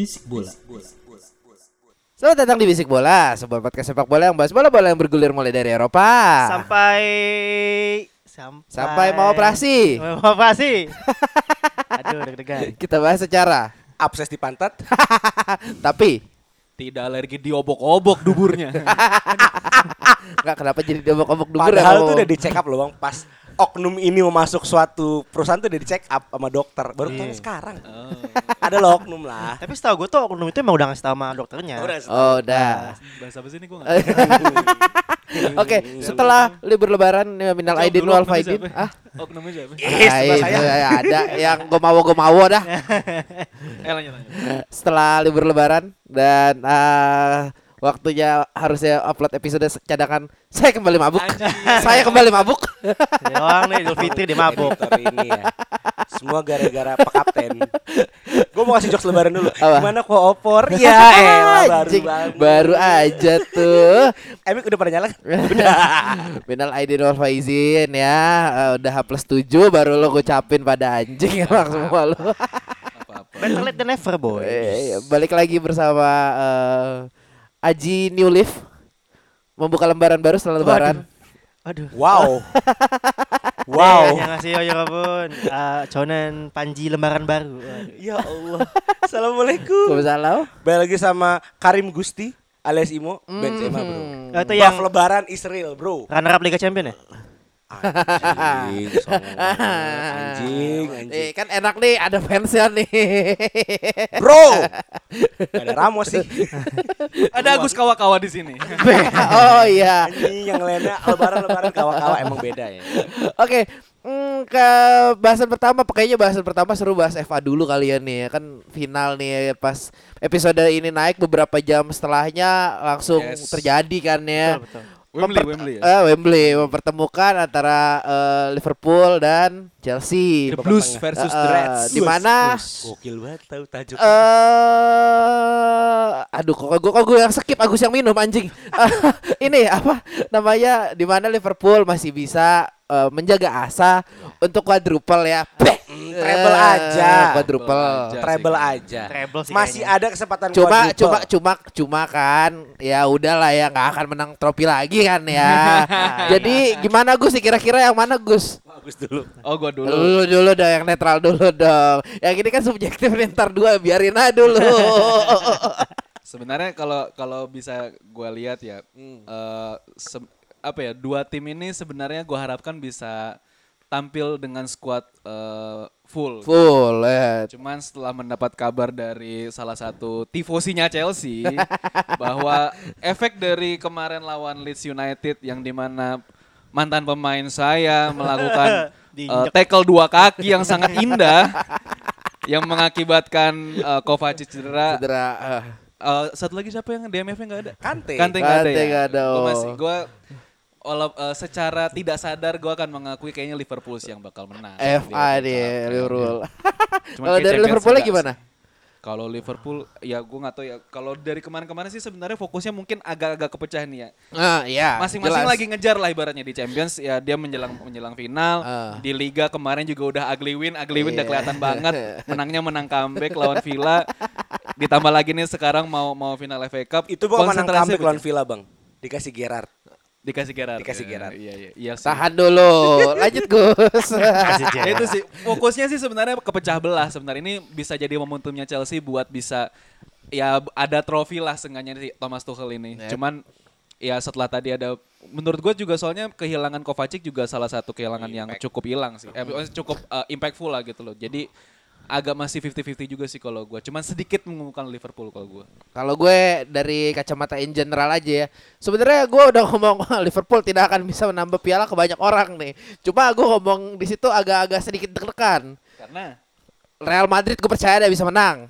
Bisik bola. Selamat datang di Bisik Bola, sebuah podcast sepak bola yang bahas bola-bola yang bergulir mulai dari Eropa sampai sampai sampai mau operasi. mau operasi aduh deg-degan Kita bahas secara abses di pantat tapi tidak alergi diobok-obok duburnya. nggak kenapa jadi diobok-obok dubur ya, Padahal kamu? tuh udah di check up loh bang. Pas oknum ini mau masuk suatu perusahaan tuh udah di check up sama dokter. Baru tahu sekarang. Ada loh oknum lah. tapi setahu gue tuh oknum itu emang udah ngasih tau sama dokternya Udah, Oh, udah. Bahasa apa sih ini gue Oke, setelah libur lebaran minal aidin wal faidin. Ah, Oknumnya siapa? Yes, ah, sebelah itu saya. ya, ada yang gue mau gue mau dah. Eh lanjut lanjut. Setelah libur lebaran dan ah, waktunya harusnya upload episode cadangan saya kembali mabuk. saya kembali mabuk. Doang nih Idul Fitri dia mabuk ini ya. Semua gara-gara Pak Kapten. Gue mau kasih jokes lebaran dulu. Apa? Gimana kok opor? Ya elah baru banget. baru aja tuh. Emik udah pada nyala? Udah. Minal aidin wal faizin ya. Eh, udah H plus 7 baru lo ngucapin pada anjing emang semua lo. Apa-apa. better late than never boy Eh, balik lagi bersama eh, Aji New Leaf membuka lembaran baru setelah lebaran. aduh Wow. wow Wow. yang ngasih yo pun uh, Conan Panji lembaran baru Aduh. Ya Allah. Assalamualaikum. Waalaikumsalam. Balik lagi sama Karim Gusti alias Imo Benzema bro. Oh, itu Yang yang lebaran Israel bro. runner up Liga Champion ya Anjing, songong. anjing, anjing. Eh, kan enak nih ada fansnya nih. Bro, Gak ada Ramos sih. Ada Agus Kawa-Kawa di sini. oh iya. Anjing yang lainnya lebaran-lebaran kawa-kawa emang beda ya. Oke, mm, ke bahasan pertama, kayaknya bahasan pertama seru bahas FA dulu kalian nih ya kan final nih pas episode ini naik beberapa jam setelahnya langsung Yes. terjadi kan ya. betul betul Wembley, Wembley ya. eh, Wembley mempertemukan antara eh, Liverpool dan Chelsea. The Blues versus Eh, the Reds. di mana Gokil banget tahu tajuk. eh aduh kok gue kok gue yang skip Agus yang minum anjing. ini apa namanya di mana Liverpool masih bisa eh, menjaga asa untuk quadruple ya. Beh. Treble Eh, aja. Quadruple. aja. Treble aja. Treble sih Masih kayaknya. ada kesempatan Cuma quadruple. cuma cuma cuma kan ya udahlah ya nggak akan menang trofi lagi kan ya. Jadi gimana Gus sih kira-kira yang mana Gus? bagus dulu. Oh gua dulu. Dulu dulu dong yang netral dulu dong. Yang ini kan subjektif nih, ntar dua biarin aja dulu. Sebenarnya kalau kalau bisa gua lihat ya eh, se- apa ya dua tim ini sebenarnya gua harapkan bisa tampil dengan squad eh, full. Full ya. Cuman setelah mendapat kabar dari salah satu tifosinya Chelsea bahwa efek dari kemarin lawan Leeds United yang di mana mantan pemain saya melakukan uh, tackle dua kaki yang sangat indah yang mengakibatkan uh, Kovacic cedera. Cedera. eh. Uh, satu lagi siapa yang DMF-nya nggak ada? Kante. Kante nggak ada Kante ya. nggak ada, oh. masih gua walau uh, secara tidak sadar gue akan mengakui kayaknya Liverpool sih yang bakal menang. FA Cup. Liverpool. Cuman Kalau dari Liverpool enggak gimana? Kalau Liverpool ya gue nggak tahu ya. Kalau dari kemarin-kemarin sih sebenarnya fokusnya mungkin agak-agak kepecah nih ya. Ah, iya. Masing-masing lagi ngejar lah ibaratnya di Champions ya dia menjelang menjelang final. Ah. Di Liga kemarin juga udah ugly win, ugly win udah Iya. kelihatan banget. Menangnya menang comeback lawan Villa. Ditambah lagi nih sekarang mau mau final FA Cup. Itu bukan menang comeback lawan. Villa, Bang. Dikasih Gerard. Dikasih Gerard. Dikasih Ya, Gerrard. Iya iya iya. sih. Tahan dulu. Lanjut Gus. Ya, itu sih fokusnya sih sebenarnya kepecah belah sebenarnya ini bisa jadi momentumnya Chelsea buat bisa ya ada trofi lah seenggaknya si Thomas Tuchel ini. Yep. Cuman ya setelah tadi ada menurut gue juga soalnya kehilangan Kovacic juga salah satu kehilangan yang cukup hilang sih. Eh, cukup uh, impactful lah gitu loh. Jadi agak masih 50-50 juga sih kalau gue. Cuman sedikit mengukuhkan Liverpool kalau gue. Kalau gue dari kacamata in general aja ya. Sebenarnya gue udah ngomong Liverpool tidak akan bisa menambah piala ke banyak orang nih. Cuma gue ngomong di situ agak-agak sedikit deg-degan. Karena Real Madrid gue percaya dia bisa menang.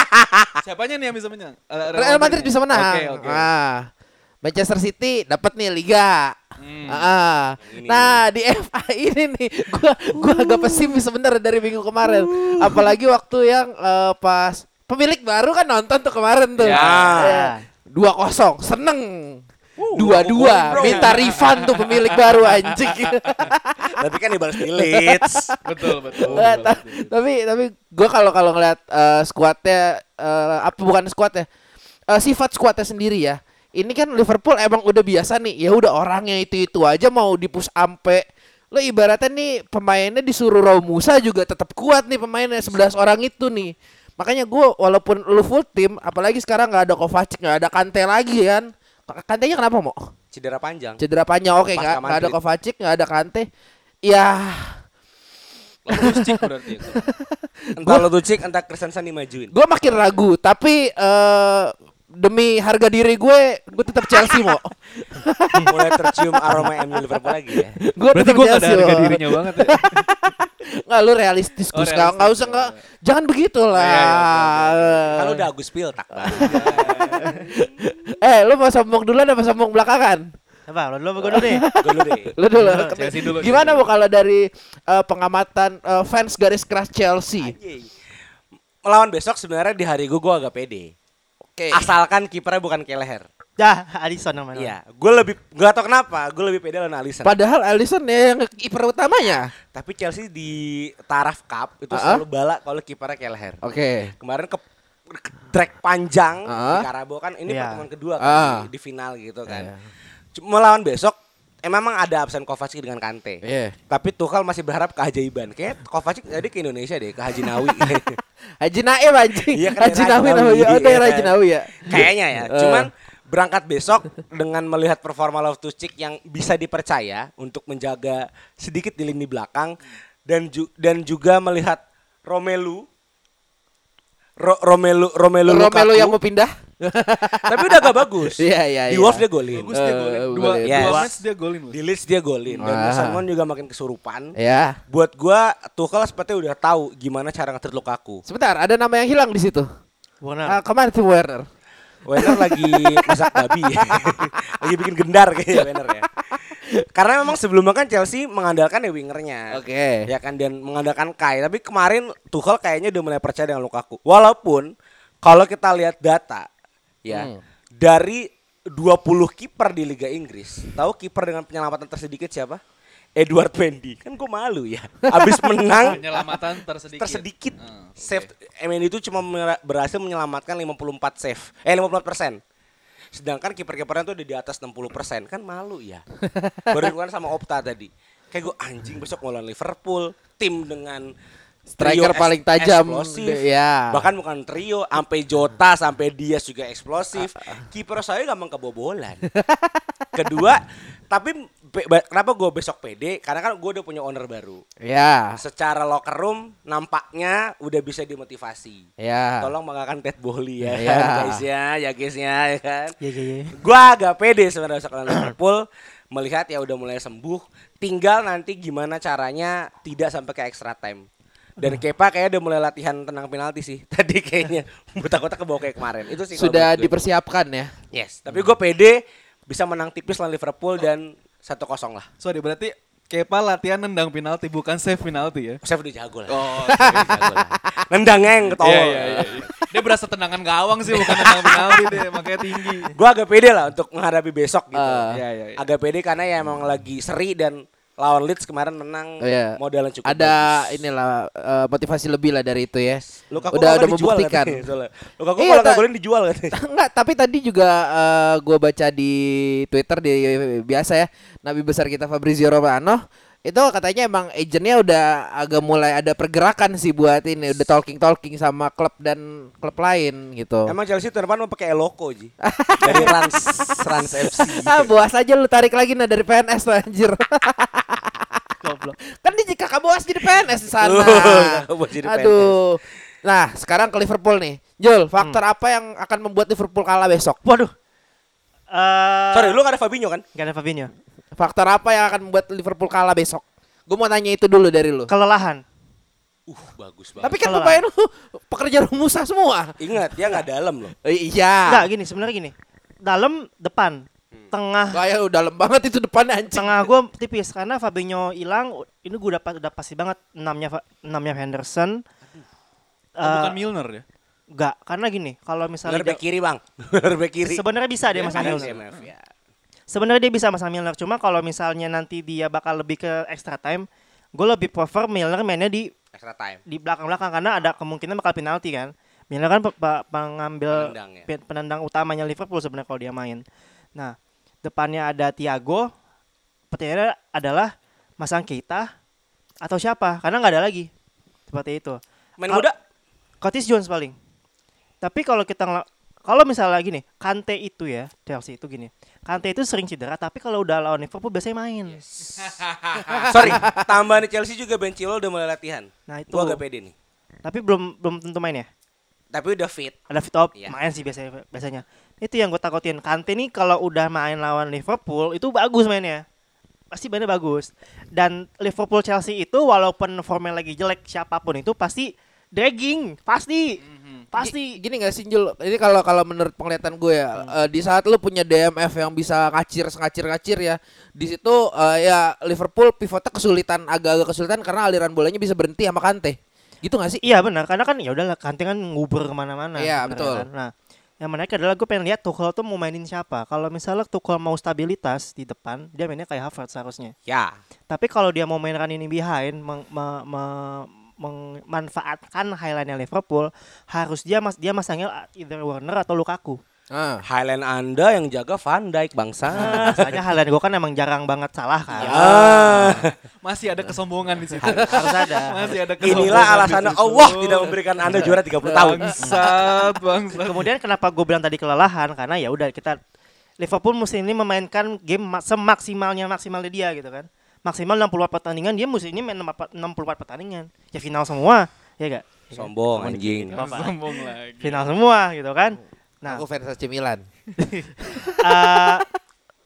siapanya nih yang bisa menang? Eh, Real Madrid bisa menang. Oke, oke. Ah. Manchester City dapat nih liga. Hmm. Ah. Nah, di FA ini nih gua gua agak pesimis sebenarnya dari minggu kemarin. Apalagi waktu yang eh, pas pemilik baru kan nonton tuh kemarin tuh. Ya. Dua kosong, seneng. Dua dua, minta refund tuh pemilik baru anjing. Tapi kan dibalas di Leeds. betul, betul. Ta- tapi tapi gue kalau kalau ngeliat eh, skuadnya eh, apa bukan skuadnya eh, sifat skuadnya sendiri ya ini kan Liverpool emang udah biasa nih ya udah orangnya itu itu aja mau dipus ampe lo ibaratnya nih pemainnya disuruh Romusa juga tetap kuat nih pemainnya 11 orang itu nih makanya gue walaupun lu full tim apalagi sekarang nggak ada Kovacic nggak ada Kante lagi kan Kantenya kenapa mau Cedera panjang. cedera panjang oke Pasca nggak ada. Kovacic nggak ada Kante ya Loftus-Cheek berarti ya. Entah lo Cik, entah Kristensen dimajuin. gue makin ragu tapi eh demi harga diri gue gue tetap Chelsea mau Mulai tercium aroma MU Liverpool lagi ya. gue Berarti tetap gue gak ada Chelsea harga dirinya banget ya. nggak lu realistis Oh, Gus nggak nggak realistis, usah ya. nggak jangan begitu lah Iya, iya, Kalau udah Agus Piltak bang. eh lu mau sombong duluan apa sombong belakangan Apa? Lo dulu apa gue dulu nih? Gue dulu deh. lu dulu Chelsea dulu, gimana Chelsea bu kalau dari eh, pengamatan eh, fans garis keras Chelsea. Melawan besok sebenarnya di hari gue gue agak pede. Oke Asalkan kipernya bukan Keleher. Dah, Alisson namanya. Iya, gue lebih gak tau kenapa, gue lebih pede lawan Alisson. padahal Alisson ya yang kiper utamanya Tapi Chelsea di taraf cup itu Ah, ah. selalu balak kalau kipernya Keleher. oke Kemarin ke ke drag panjang Ah. di Karabo kan ini Iya. pertemuan kedua kan Ah. di, di final gitu Iya. kan. Cuma melawan besok memang ada absen Kovacic dengan Kante. Iya. Tapi Tuchel masih berharap keajaiban. Kayak Kovacic tadi ke Indonesia deh, ke Haji Nawi. Haji Naim anjing Iya kan, Haji Nawi namanya oh daerah iya. Haji Nawi ya Kayaknya ya. Eh. Cuman berangkat besok dengan melihat performa Loftus Cheek yang bisa dipercaya untuk menjaga sedikit di lini belakang dan ju- dan juga melihat Romelu Ro- Romelu Romelu Romelu Lukaku, yang mau pindah tapi udah agak bagus. Iya, iya, Di iya. Wolves dia golin. Bagus dia Eh, golin. Dua, golin. dua Yes. match dia golin. Di Leeds dia golin dan. Mason Mount juga makin kesurupan. ya Buat gua Tuchel sepertinya udah tahu gimana cara nge Lukaku. sebentar ada nama yang hilang di situ Warner. Ah, ke mana tuh Werner Werner lagi masak babi Lagi bikin gendar kayaknya Werner ya Karena memang sebelumnya kan Chelsea mengandalkan ya wingernya. Oke. Ya kan dan mengandalkan Kai. Tapi kemarin Tuchel kayaknya udah mulai percaya dengan Lukaku. Walaupun kalau kita lihat data ya Hmm. Dari 20 kiper di Liga Inggris Tahu kiper dengan penyelamatan tersedikit siapa? Edward Mendy. Kan gue malu ya. Abis menang Penyelamatan tersedikit. tersedikit. Hmm, save MND itu cuma berhasil menyelamatkan 54 save. Eh 54 persen sedangkan kiper-kipernya tuh udah di atas 60 persen. Kan malu ya. Baru kan sama Opta tadi. Kayak gue anjing besok ngelawan Liverpool. Tim dengan Striker paling tajam, eksplosif. ya. bahkan bukan trio sampai Jota sampai Dias juga eksplosif. Kiper saya gampang kebobolan. Kedua tapi kenapa gue besok pede karena kan gue udah punya owner baru ya secara locker room nampaknya udah bisa dimotivasi. ya Tolong banggakan Ted Bowley ya Iya. kan guys ya, ya guys ya, ya kan. Iya, iya, iya. Gua agak pede sebenarnya sekarang Liverpool melihat ya udah mulai sembuh. Tinggal nanti gimana caranya tidak sampai ke extra time. Dan Kepa kayaknya udah mulai latihan tenang penalti sih. Tadi kayaknya buta-buta kebawa kayak kemarin. Itu sih sudah gue. dipersiapkan ya Yes, tapi gue pede bisa menang tipis lawan Liverpool dan 1-0 lah. Sorry, berarti Kepa latihan nendang penalti bukan save penalti ya. Saya udah jago lah. Oh, Nendangnya yang ketol. Iya, iya, iya. Dia berasa tendangan gawang sih, bukan tendangan penalti deh, makanya tinggi. gue agak pede lah untuk menghadapi besok gitu. Ah. Iya, iya, iya. Agak pede karena ya emang lagi seri dan lawan Leeds kemarin menang Oh, iya. modalan cukup ada bagus. inilah eh, motivasi lebih lah dari itu ya Lukaku udah udah membuktikan. Lukaku Iya, kalau nggak golin dijual katanya. Enggak, tapi tadi juga eh, gua baca di Twitter di biasa ya, nabi besar kita Fabrizio Romano itu katanya emang agentnya udah agak mulai ada pergerakan sih buat ini, udah talking talking sama klub dan klub lain gitu. Emang Chelsea tahun depan mau pakai Eloko Ji. Dari Rans Rans FC. Ah, buas aja lu tarik lagi nah dari PNS tuh anjir. Goblok. kan di jika Kakak bos jadi PNS di sana. Jadi Aduh. Nah, sekarang ke Liverpool nih. Jul, faktor apa yang akan membuat Liverpool kalah besok? Waduh. Eh, Sorry, lu gak ada Fabinho kan? Gak ada Fabinho. Faktor apa yang akan membuat Liverpool kalah besok? Gue mau tanya itu dulu dari lu. Kelelahan. Uh, bagus banget. Tapi kan Kalau pemain lu pekerja rumusa semua. Ingat, dia nggak dalam loh. Eh, iya. Enggak gini, sebenarnya gini. Dalam depan, tengah Kayak udah dalam banget itu depannya anjing. tengah gue tipis karena Fabinho hilang. Ini gue udah udah pasti banget enamnya enamnya Henderson. Oh, bukan Eh, Milner ya? Enggak, karena gini, kalau misalnya back dia- kiri bang. Back kiri. sebenarnya bisa dia masang Ada Milner. CMF, ya. Sebenarnya dia bisa masang Milner, cuma kalau misalnya nanti dia bakal lebih ke extra time, gue lebih prefer Milner mainnya di Extra time. di belakang-belakang karena ada kemungkinan bakal penalti kan. Milner kan pe- pe- pengambil Penendang ya. pe- penendang utamanya Liverpool sebenarnya kalau dia main. Nah, depannya ada Thiago. Pertanyaannya adalah masang Keita atau siapa? Karena nggak ada lagi. Seperti itu. Main muda? Curtis Jones paling. Tapi kalau kita kalau misalnya gini, Kante itu ya, Chelsea itu gini. Kante itu sering cedera, tapi kalau udah lawan Liverpool biasanya main. Sorry, tambahan Chelsea juga Ben Chilwell udah mulai latihan. Nah, itu. Gua agak pede nih. Tapi belum belum tentu main ya. Tapi udah fit. ada fit up Iya. main sih biasanya biasanya itu yang gue takutin Kante nih kalau udah main lawan Liverpool itu bagus mainnya pasti mainnya bagus dan Liverpool Chelsea itu walaupun formnya lagi jelek siapa pun itu pasti dragging pasti pasti Gi- gini gak sih Jul? Ini kalau kalau menurut penglihatan gue ya, eh, di saat lu punya DMF yang bisa ngacir ngacir ngacir ya, di situ eh, ya Liverpool pivotnya kesulitan agak-agak kesulitan karena aliran bolanya bisa berhenti sama Kante. Gitu gak sih? iya benar karena kan ya udahlah Kante kan nguber ke mana-mana Iya, betul. kan. nah yang menarik adalah gue pengen lihat Tuchel tuh mau mainin siapa kalau misalnya Tuchel mau stabilitas di depan dia mainnya kayak Havertz seharusnya Ya. Tapi kalau dia mau main running behind meng, me- me- memanfaatkan highline-nya Liverpool, harus dia mas dia masangnya either Warner atau Lukaku. Ah. Highland Anda yang jaga Van Dijk bangsa. Masalahnya highline gue kan emang jarang banget salah kan. Ah. Masih ada kesombongan di situ. Harus ada. Masih ada kesombongan. Inilah alasannya. Allah tidak memberikan Anda juara 30 tahun. Bangsat, bangsat. Kemudian kenapa gue bilang tadi kelelahan karena ya udah kita Liverpool musim ini memainkan game ma- semaksimalnya maksimalnya dia gitu kan. Maksimal 64 pertandingan dia musim ini main 64 pertandingan. Ya final semua, ya gak? Sombong anjing. Sombong lagi. Final semua gitu kan. Nah, Aku fans AC Milan. Eh,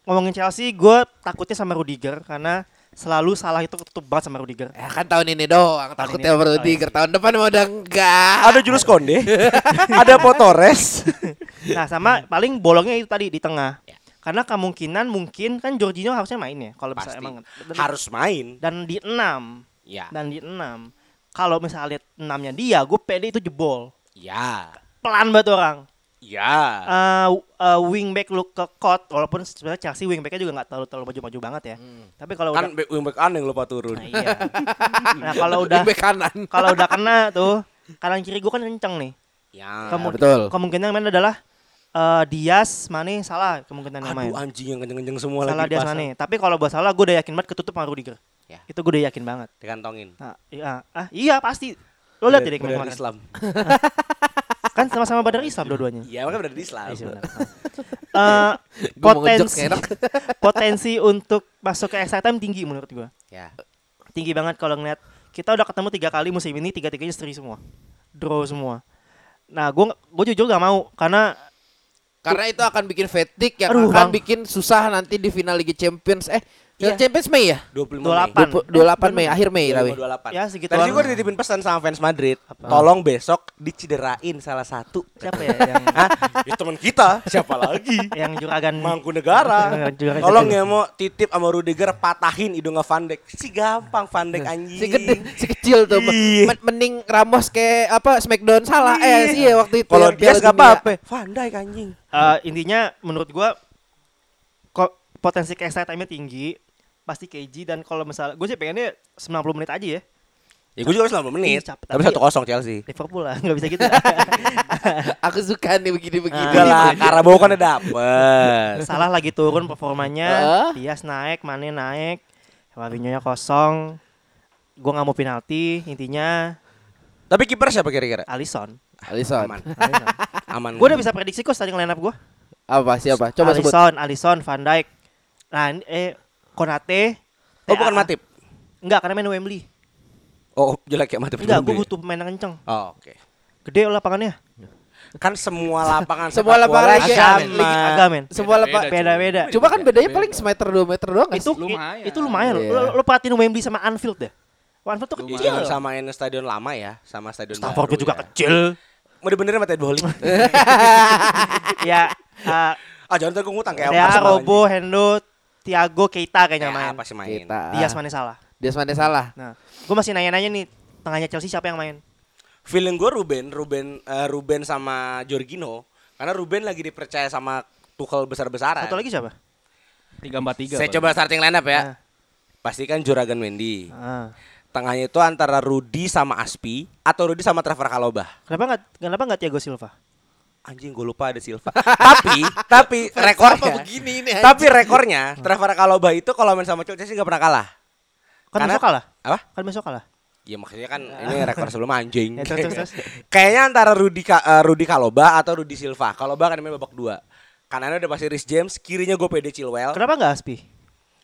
ngomongin Chelsea, gue takutnya sama Rudiger karena selalu salah itu ketutup banget sama Rudiger. Ya kan tahun ini doang, takutnya iya. Rudiger. Tahun depan mau udah enggak. Ada Julius Konde, ada Potores. Nah, sama paling bolongnya itu tadi di tengah. Karena kemungkinan mungkin kan Jorginho harusnya main ya kalau bisa emang dan, Harus main. dan di 6 Ya. dan di 6. Kalau misalnya lihat 6-nya dia, gue pede itu jebol. Ya. Pelan banget orang. Ya. Eh eh, wingback lu ke kot walaupun sebenarnya Chelsea wingbacknya juga nggak terlalu terlalu maju-maju banget ya. Tapi kalau udah Kan back wingback aneh lupa turun. Nah, iya. nah, kalau udah Di bek kanan. kalau udah kena tuh kanan kiri gue kan kenceng nih. Ya. Kemu- betul. Kemungkinan yang main adalah eh Dias, Mane, Salah kemungkinan yang main. Aduh anjing yang kenceng-kenceng semua Salah lagi Dias. Mane. Tapi kalau buat Salah gue udah yakin banget ketutup sama Rudiger. Ya. Itu gue udah yakin banget. Dikantongin. Nah, iya, ah, iya pasti. Lo lihat Badar- deh badar kemarin. Islam. Kan sama-sama Badar Islam dua-duanya. Iya, makanya berada di Islam. Iya. Eh, ngejok potensi potensi untuk masuk ke extra time tinggi menurut gue. Ya. tinggi banget kalau ngeliat kita udah ketemu tiga kali musim ini tiga tiganya seri semua draw semua nah gue gue jujur gak mau karena Karena itu akan bikin fatigue yang Aduh, akan Bang. bikin susah nanti di final Liga Champions. Eh, Iya. Liga Champions Mei ya? 25 28. Mei. 28 Mei, akhir Mei tapi. 28. Ya, segitu Tadi gue dititipin pesan sama fans Madrid. Tolong besok diciderain salah satu. siapa ya yang? Ya teman kita. Siapa lagi? yang juragan Mangkunegara. Juragan Tolong ya mau titip sama Rudiger patahin hidungnya Van Dijk. Si gampang Van Dijk anjing. Si gede, si kecil tuh. Iya. Men- Mending Ramos kayak apa Smackdown salah. Eh, sih ya waktu itu. Kalau yang dia Piala nggak Dunia. apa-apa. Van Dijk anjing. Eh, intinya menurut gue kok potensi ke time tinggi pasti KG dan kalau misalnya gue sih pengennya 90 menit aja ya Ya gue juga 90 menit. Capek. Tapi Tapi- 1-0 Chelsea. Liverpool lah nggak bisa gitu Aku suka nih begini-begini. Enggak lah, Karabau kan udah dapet. salah lagi turun performanya? Dias naik Mane naik Fabinho nya kosong gue nggak mau penalti intinya Tapi kiper siapa kira-kira? Alisson Alisson. Aman. Alisson. Aman. gue udah bisa prediksi kok starting line up gue Apa siapa? Coba sebut. Alisson, Alisson, Van Dijk. Nah, eh Konate. Oh bukan. Matip. Enggak, karena main Wembley. Oh, jelek ya mati Enggak, gue butuh pemain yang kenceng. Oh, oke. Gede lapangannya. Kan semua lapangan Semua lapangan sama. Agak men. Semua lepak Beda-beda. Cuma kan bedanya paling semeter dua meter doang Itu? Lumayan. itu lumayan loh. Iya. Lo, lo perhatiin Wembley sama Anfield deh. Anfield tuh Iya, kecil. jangan samain stadion lama ya sama stadion Stamford baru juga ya. kecil. Mau dibenerin sama Ted Bowling. ya, uh, ah, jangan ntar gue ngutang kayak Rea, Opas Robo, Hendo, Thiago, Keita kayaknya Ya, main. pasti main. Kita. Dias mana salah. Dias mana salah? Nah, gue masih nanya-nanya nih tengahnya Chelsea siapa yang main? Feeling gue Ruben, Ruben, eh, Ruben sama Jorginho. Karena Ruben lagi dipercaya sama Tuchel besar-besaran. Satu lagi siapa? Tiga empat tiga. Saya coba starting line up ya. Nah. Pastikan Juragan Wendy. Ah. Tengahnya itu antara Rudi sama Aspi atau Rudi sama Trevor Kalobah. Kenapa nggak kenapa nggak Thiago Silva? Anjing gue lupa ada Silva. tapi tapi rekornya begini ini tapi rekornya Trevor Kalobah itu kalau main sama Chelsea nggak pernah kalah. Kan Karena- besok kalah. Apa? Kan besok kalah. Ya maksudnya kan ini rekor sebelum anjing. Ya, terus, terus, terus. Kayaknya antara Rudi Ka- eh, Rudi Kaloba atau Rudi Silva. Kaloba kan main babak dua. Kanannya udah pasti Rhys James, kirinya gue PD Chilwell. Kenapa nggak Aspi?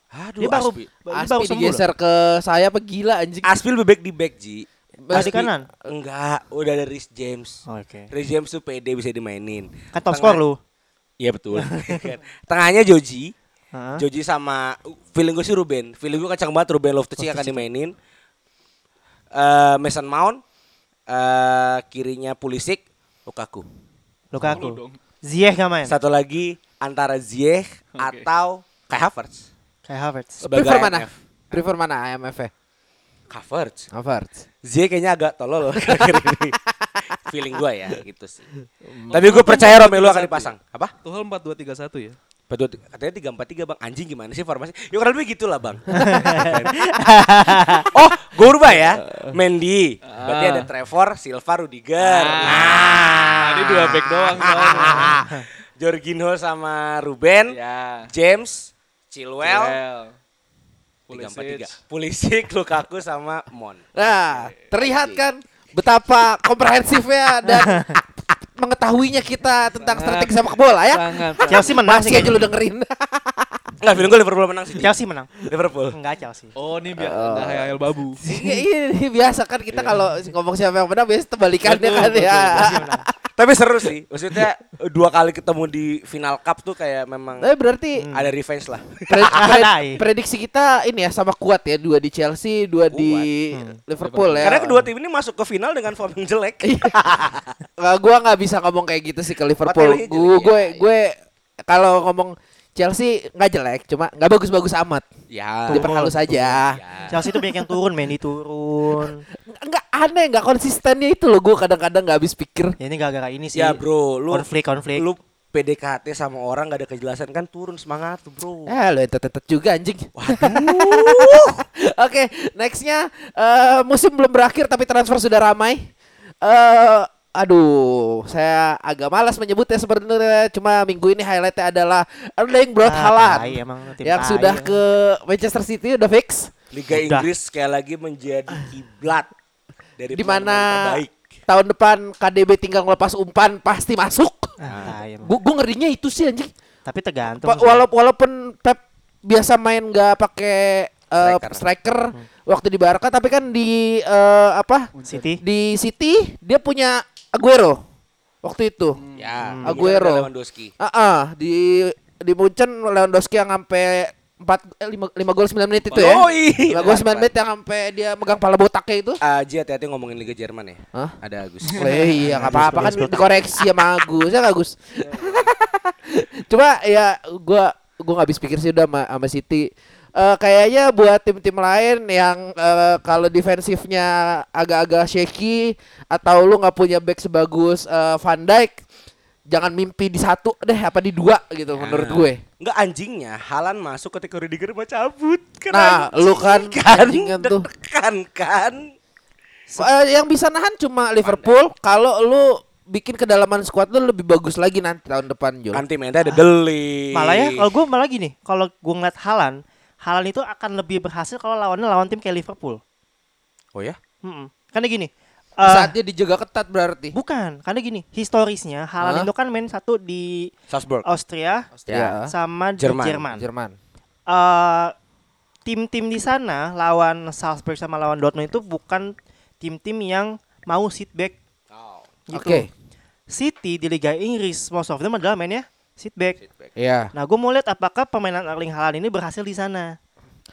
Aduh, Dia baru Aspi. dia baru Aspi sembuh. digeser ke saya apa gila anjing. Aspi lebih back di back, Ji. Aspi- kanan. Enggak, udah ada Rhys James. Oke. Rhys James tuh PD bisa dimainin. Kan top Tengah- skor lu. Iya betul. Tengahnya Joji. Heeh. Joji sama feeling gue sih Ruben. Feeling gue kencang banget Ruben Loftus-Cheek akan dimainin. Eh Mason Mount eh kirinya Pulisic, Lukaku. Lukaku. Ziyech nggak main. Satu lagi antara Ziyech Oke. atau Kai Havertz. Kayak Havertz. Sebagai Prefer mana? Prefer mana IMF -nya? Havertz. Havertz. Ziyech kayaknya agak tolol loh akhir ini. Feeling gue ya gitu sih. Tapi gue percaya Romelu akan dipasang. Apa? Tuchel empat dua tiga satu ya. Betul, katanya tiga empat tiga bang. Anjing gimana sih formasi? Ya kurang lebih gitu lah bang. oh, gue rubah ya. Mendy. Berarti ada Trevor, Silva, Rudiger. Nah, ini dua back doang. soalnya. Jorginho sama Ruben, ya. James, Chilwell, Well. Tiga. Pulisic, Lukaku sama Mon. Nah, terlihat kan betapa komprehensifnya dan mengetahuinya kita tentang strategi sepak bola ya. Sangat. Chelsea menang sih. Masih aja lu dengerin. Enggak, feeling gue Liverpool menang sih. Chelsea menang. Liverpool. Enggak Chelsea. Oh, ini biar nggak hayal babu. Iya, ini biasa kan kita kalau ngomong siapa yang menang biasa terbalikannya kan ya. Tapi seru sih. Maksudnya dua kali ketemu di final cup tuh kayak memang Tapi berarti ada revenge lah. pred- pred- Adai. prediksi kita ini ya sama kuat ya, dua di Chelsea, dua di Liverpool ya. Karena kedua tim ini masuk ke final dengan form yang jelek. Nggak, gua nggak bisa ngomong kayak gitu sih ke Liverpool. Gue gue gue kalau ngomong Chelsea nggak jelek, cuma nggak bagus-bagus amat. ya. Diperhalus aja. Ya. Chelsea itu banyak yang turun, Mendy turun. Nggak aneh, nggak konsistennya itu loh. Gue kadang-kadang nggak habis pikir. Ya ini gara-gara ini sih. Ya bro, lu konflik-konflik. lu PDKT sama orang gak ada kejelasan kan turun semangat tuh bro. Eh lo entet juga anjing. Oke, nextnya eh, musim belum berakhir tapi transfer sudah ramai. eh aduh, saya agak malas menyebutnya sebenarnya. Cuma minggu ini highlightnya adalah Erling Braut Ah, Haaland emang, tim yang sudah ya. ke Manchester City udah fix. Liga Udah. Inggris sekali lagi menjadi kiblat dari Di pemain mana terbaik. tahun depan KDB tinggal ngelepas umpan pasti masuk. Ah. Gue gue ngerinya itu sih anjing. Tapi tergantung. Pa- walaupun walaupun Pep biasa main nggak pakai eh, Striker. striker, waktu di Barca tapi kan di eh, apa City. di City dia punya Aguero waktu itu. Ya, Hmm. Aguero. Lewandowski. Ah ah, di di Munchen Lewandowski yang sampai 4 eh, 5, 5 gol 9 menit itu ya. Oh, iya. 5 gol 9 menit yang sampai dia megang pala botaknya itu. Ah, Ji hati-hati ngomongin Liga Jerman ya. Hah? Ada Agus. Oh, iya nggak apa-apa kan dikoreksi sama Agus ya Agus. Cuma ya gua gua nggak habis pikir sih udah sama, sama City. Eh, kayaknya buat tim-tim lain yang eh, kalau defensifnya agak-agak shaky atau lu nggak punya back sebagus eh, Van Dijk, jangan mimpi di satu deh apa di dua gitu menurut gue. Enggak anjingnya, Halan masuk ketika Rudiger mau cabut. Kan Nah, anjing lu kan kan, tuh. deg-degan kan. Eh, yang bisa nahan cuma Liverpool kalau lu bikin kedalaman squad lu lebih bagus lagi nanti tahun depan Jul. Anti mente ada Deli. Malah ya kalau gue malah gini, kalau gue ngeliat Halan, Halan itu akan lebih berhasil kalau lawannya lawan tim kayak Liverpool. Oh ya? Mm-mm. Karena gini, eh, Saat dia dijaga ketat berarti. bukan, karena gini, historisnya Halan Hah? itu kan main satu di Salzburg. Austria Ya. sama di Jerman. Jerman. Jerman. Eh, tim-tim di sana lawan Salzburg sama lawan Dortmund itu bukan tim-tim yang mau sit back Oh, gitu. Oke. City di Liga Inggris most of them adalah mainnya sit back. Iya. Nah, gue mau lihat apakah permainan Erling Haaland ini berhasil di sana.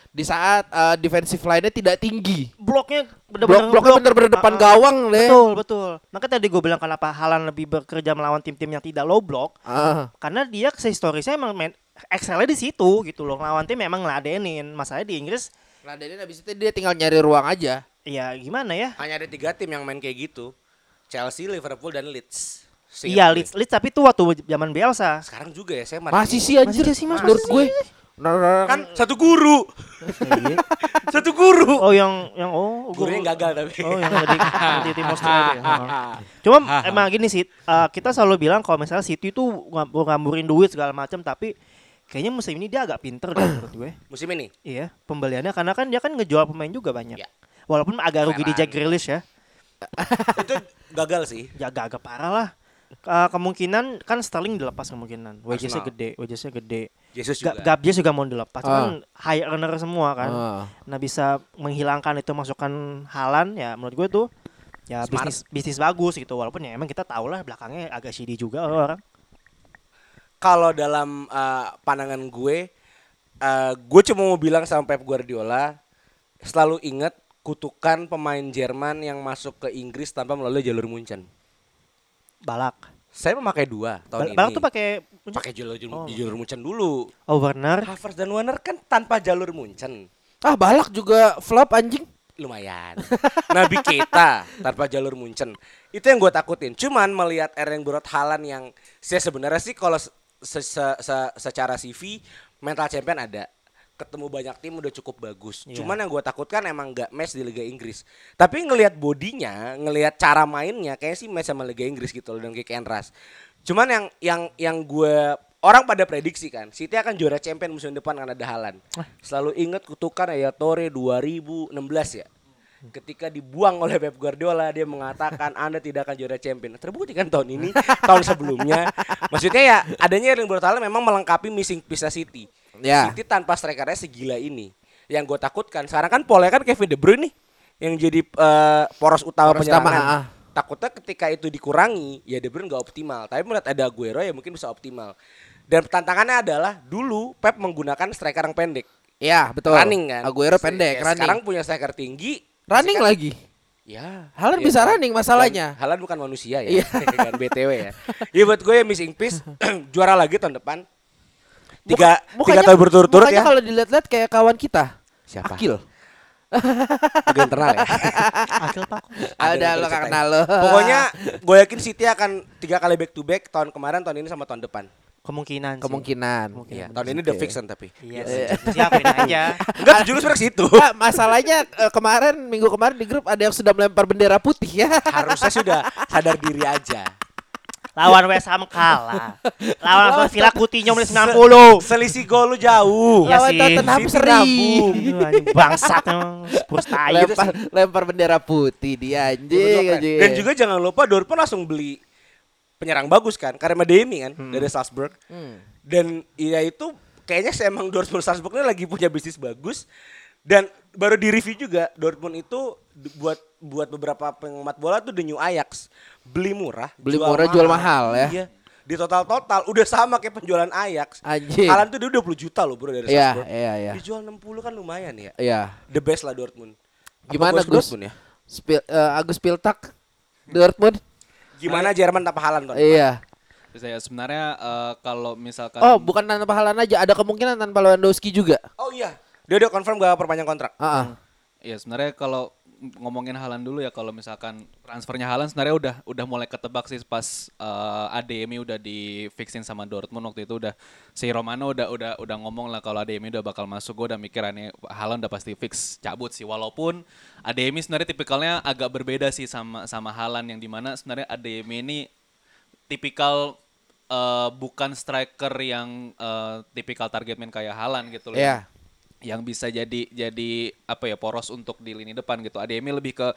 Di saat uh, defensive line-nya tidak tinggi. Bloknya Blok bener-bener bloknya blok. depan ah. gawang deh. Betul, betul. Makanya tadi gue bilang kenapa Haaland lebih bekerja melawan tim-tim yang tidak low block Ah. karena dia sehistorisnya emang main Excelnya di situ gitu loh. Lawan tim memang ngeladenin. Masalahnya di Inggris dari habis itu dia tinggal nyari ruang aja. ya gimana ya? hanya ada tiga tim yang main kayak gitu. Chelsea, Liverpool, dan Leeds. Seingat Iya. Leeds, Leeds tapi itu waktu zaman Bielsa. Sekarang juga ya saya Masih sih anjir. Masih sih, Mas, Menurut gue. Nah, nah, nah. Kan satu guru. satu guru. Oh yang yang oh Gurunya guru- gagal tapi. Oh yang ada di, tim Australia. ya. Cuma emang gini sih, uh, kita selalu bilang kalau misalnya City itu ngam- ngamburin duit segala macam, tapi kayaknya musim ini dia agak pinter deh menurut gue. Musim ini. Iya, pembeliannya karena kan dia kan ngejual pemain juga banyak. Ya. Walaupun agak rugi di. Jack Grealish ya, itu gagal sih. ya agak-agak parah lah. Uh, kemungkinan kan Sterling dilepas kemungkinan, wagesnya gede, wagesnya gede. Jesus Ga juga. Gabjes juga mau dilepas, kan high earner semua kan. Ah. Nah bisa menghilangkan itu masukan Halan ya menurut gue tuh ya Smart. bisnis bisnis bagus gitu walaupun ya emang kita tahu lah belakangnya agak shady juga orang. Kalau dalam uh, pandangan gue, uh, gue cuma mau bilang sama Pep Guardiola, selalu ingat kutukan pemain Jerman yang masuk ke Inggris tanpa melalui jalur Munchen. Balak. Saya memakai dua tahun Bal- Balak ini. tuh pakai pakai jalur Oh. jalur Munchen dulu. oh, Werner. Havertz dan Werner kan tanpa jalur Munchen. Ah, balak juga flop anjing. lumayan. Nabi kita tanpa jalur Munchen. Itu yang gue takutin. Cuman melihat Erling Brot Haaland yang saya sebenarnya sih kalau se- se- se- se- secara CV mental champion ada. Ketemu banyak tim udah cukup bagus. Iya. Cuman yang gue takutkan emang nggak match di Liga Inggris. Tapi ngelihat bodinya, ngelihat cara mainnya, kayaknya sih match sama Liga Inggris gitu loh dan and rush. Cuman yang yang yang gue orang pada prediksi kan, City akan juara champion musim depan karena ada Haaland. Selalu ingat kutukan ya Torre 2016 ya. Ketika dibuang oleh Pep Guardiola dia mengatakan Anda tidak akan juara champion. Terbukti kan tahun ini, tahun sebelumnya. Maksudnya ya adanya Erling Braut Haaland memang melengkapi missing piece City. Ya. City tanpa strikernya segila ini. Yang gue takutkan sekarang kan polanya kan Kevin De Bruyne nih yang jadi eh, poros utama Poros utama, penyerangan. ah. Takutnya ketika itu dikurangi ya De Bruyne nggak optimal. Tapi melihat ada Aguero ya mungkin bisa optimal. Dan tantangannya adalah dulu Pep menggunakan striker yang pendek. Ya, betul. Running kan. Aguero pendek, ya, running. Sekarang punya striker tinggi. running kan- lagi. Ya. Haaland ya bisa running masalahnya. Dan Haaland bukan manusia ya. Iya. kan BTW ya. Ya buat gue ya missing piece juara lagi tahun depan. Tiga, Muka- tiga tahun berturut-turut ya. kalau dilihat-lihat kayak kawan kita. Siapa? Akil. Tiga internal ya. Akil Pak. Ada lo kenal lo. Pokoknya gue yakin City akan tiga kali back to back tahun kemarin, tahun ini sama tahun depan. Kemungkinan sih. kemungkinan. Iya, tahun ini udah Oke. fix kan tapi. Iya, siapin aja. Enggak sebenarnya ke situ. Masalahnya eh, kemarin minggu kemarin di grup ada yang sudah melempar bendera putih ya. Harusnya sudah sadar diri aja. Lawan West Ham kalah. Lawan Aston Villa Coutinho menit 90. Selisih gol lu jauh. Iya Lawan sih. Tottenham seri. Bangsat Spurs tai. lempar, lempar bendera putih dia anjing, anjing. Dan juga jangan lupa Dortmund langsung beli penyerang bagus kan, karena Demi kan dari Salzburg. Hmm. Dan ya itu kayaknya sih emang Dortmund Salzburg ini lagi punya bisnis bagus. Dan baru di review juga Dortmund itu buat buat beberapa penggemar bola tuh the new Ajax. Beli murah, Beli murah, jual mahal ya. Iya. Di total-total udah sama kayak penjualan Ajax. Anjing. Haaland tuh dia 20 juta loh bro dari Iya, Salzburg. iya, iya. Dijual 60 kan lumayan ya. Iya. The best lah Dortmund. Apa Gimana gua Gus? Dortmund ya? Spil, eh, Agus Piltak Dortmund. Gimana Jerman tanpa Haaland tahun depan? Iya. Saya sebenarnya eh, kalau misalkan Oh, bukan tanpa Haaland aja, ada kemungkinan tanpa Lewandowski juga. Oh iya, dia udah confirm gak perpanjang kontrak. Heeh. ya sebenarnya kalau ngomongin Halan dulu ya kalau misalkan transfernya Halan sebenarnya udah udah mulai ketebak sih pas eh, ADMI udah di fixin sama Dortmund waktu itu. Udah si Romano udah udah udah ngomong lah kalau ADMI udah bakal masuk. Gue udah mikir aneh Halan udah pasti fix cabut sih. Walaupun ADMI sebenarnya tipikalnya agak berbeda sih sama sama Halan yang di mana sebenarnya ADMI ini tipikal eh, bukan striker yang eh, tipikal target man kayak Halan gitu loh. Iya. Yang bisa jadi jadi apa ya poros untuk di lini depan gitu. ADMI lebih ke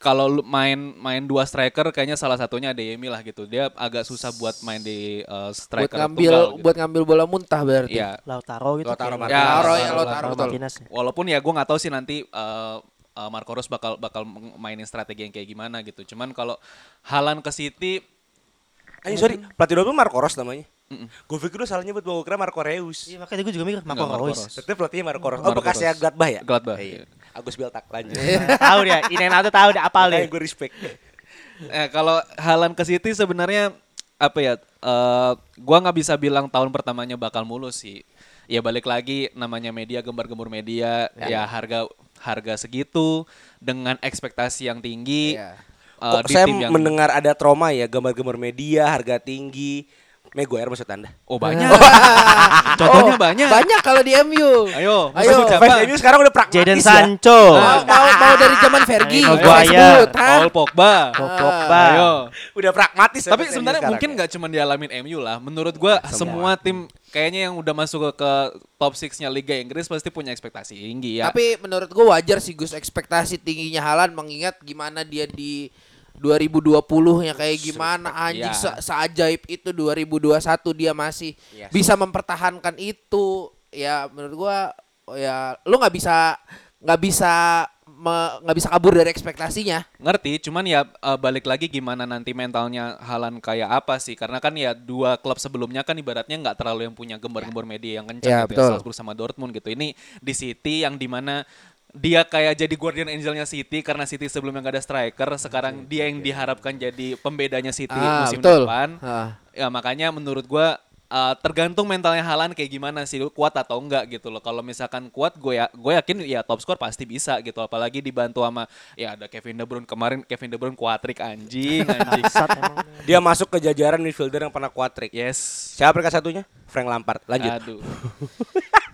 kalau main main dua striker kayaknya salah satunya Adeyemi lah gitu. Dia agak susah buat main di uh, buat striker ngambil tunggal gitu. buat ngambil bola muntah berarti. Iya. Lautaro gitu. Lautaro Martinez. Ya, Lautaro ya, Lautaro Lautaro, betul. Martinez. Walaupun ya gue nggak tahu sih nanti uh, uh, Marco Reus bakal bakal mainin strategi yang kayak gimana gitu. Cuman kalau Halan ke City Eh sorry, pelatih Dortmund Marco Reus namanya. Gue pikir lu salah nyebut, gue kira Marco Reus. Iya makanya gue juga mikir Marco Nggak, Marco Reus. Tapi pelatihnya Marco Reus. Oh, bekasnya. Gladbach ya? Gladbach, Iya. iya. Agus Biltak lanjut. tahu dia, ini yang tuh tahu dia apal deh. gue respect. Eh kalau Halan ke City sebenarnya apa ya? eh gua nggak bisa bilang tahun pertamanya bakal mulus sih. Ya balik lagi namanya media gembar-gembur media ya, harga harga segitu dengan ekspektasi yang tinggi. Iya. eh, Kok di saya tim yang mendengar ada trauma ya, gambar-gambar media, harga tinggi. Maguire maksud anda? oh banyak. Contohnya banyak. Banyak kalau di MU. Ayo, Ayo. Fans MU sekarang udah pragmatis Jadon ya. Sancho. Mau, mau, mau dari zaman Fergie. Maguire. Paul Pogba. Paul Pogba. Ayo. Udah pragmatis. ya Tapi sebenarnya mungkin ya. nggak cuma dialamin MU lah. Menurut gua semua tim kayaknya yang udah masuk ke, ke top 6-nya Liga Inggris pasti punya ekspektasi tinggi ya. Tapi menurut gua wajar sih Gus ekspektasi tingginya Halan mengingat gimana dia di 2020-nya kayak gimana anjing Iya. se seajaib itu 2021 dia masih Yes. bisa mempertahankan itu. Ya menurut gua ya lu nggak bisa nggak bisa nggak bisa kabur dari ekspektasinya. Ngerti, cuman ya eh, balik lagi gimana nanti mentalnya Halan kayak apa sih? Karena kan ya dua klub sebelumnya kan ibaratnya nggak terlalu yang punya gembar-gembor media yang kencang Ya, gitu betul. ya, Salzburg sama Dortmund gitu. Ini di City yang di mana dia kayak jadi guardian angelnya City karena City sebelumnya nggak ada striker, sekarang dia yang diharapkan jadi pembedanya City Ah, musim betul. depan. Ah. Ya makanya menurut gua uh, tergantung mentalnya Halan kayak gimana sih kuat atau enggak gitu loh. Kalau misalkan kuat gue ya gue yakin ya top score pasti bisa gitu. Apalagi dibantu sama ya ada Kevin De Bruyne kemarin Kevin De Bruyne kuatrik anjing anjing. Dia masuk ke jajaran midfielder yang pernah kuatrik. yes. Siapa peringkat satunya? Frank Lampard. Lanjut. Aduh.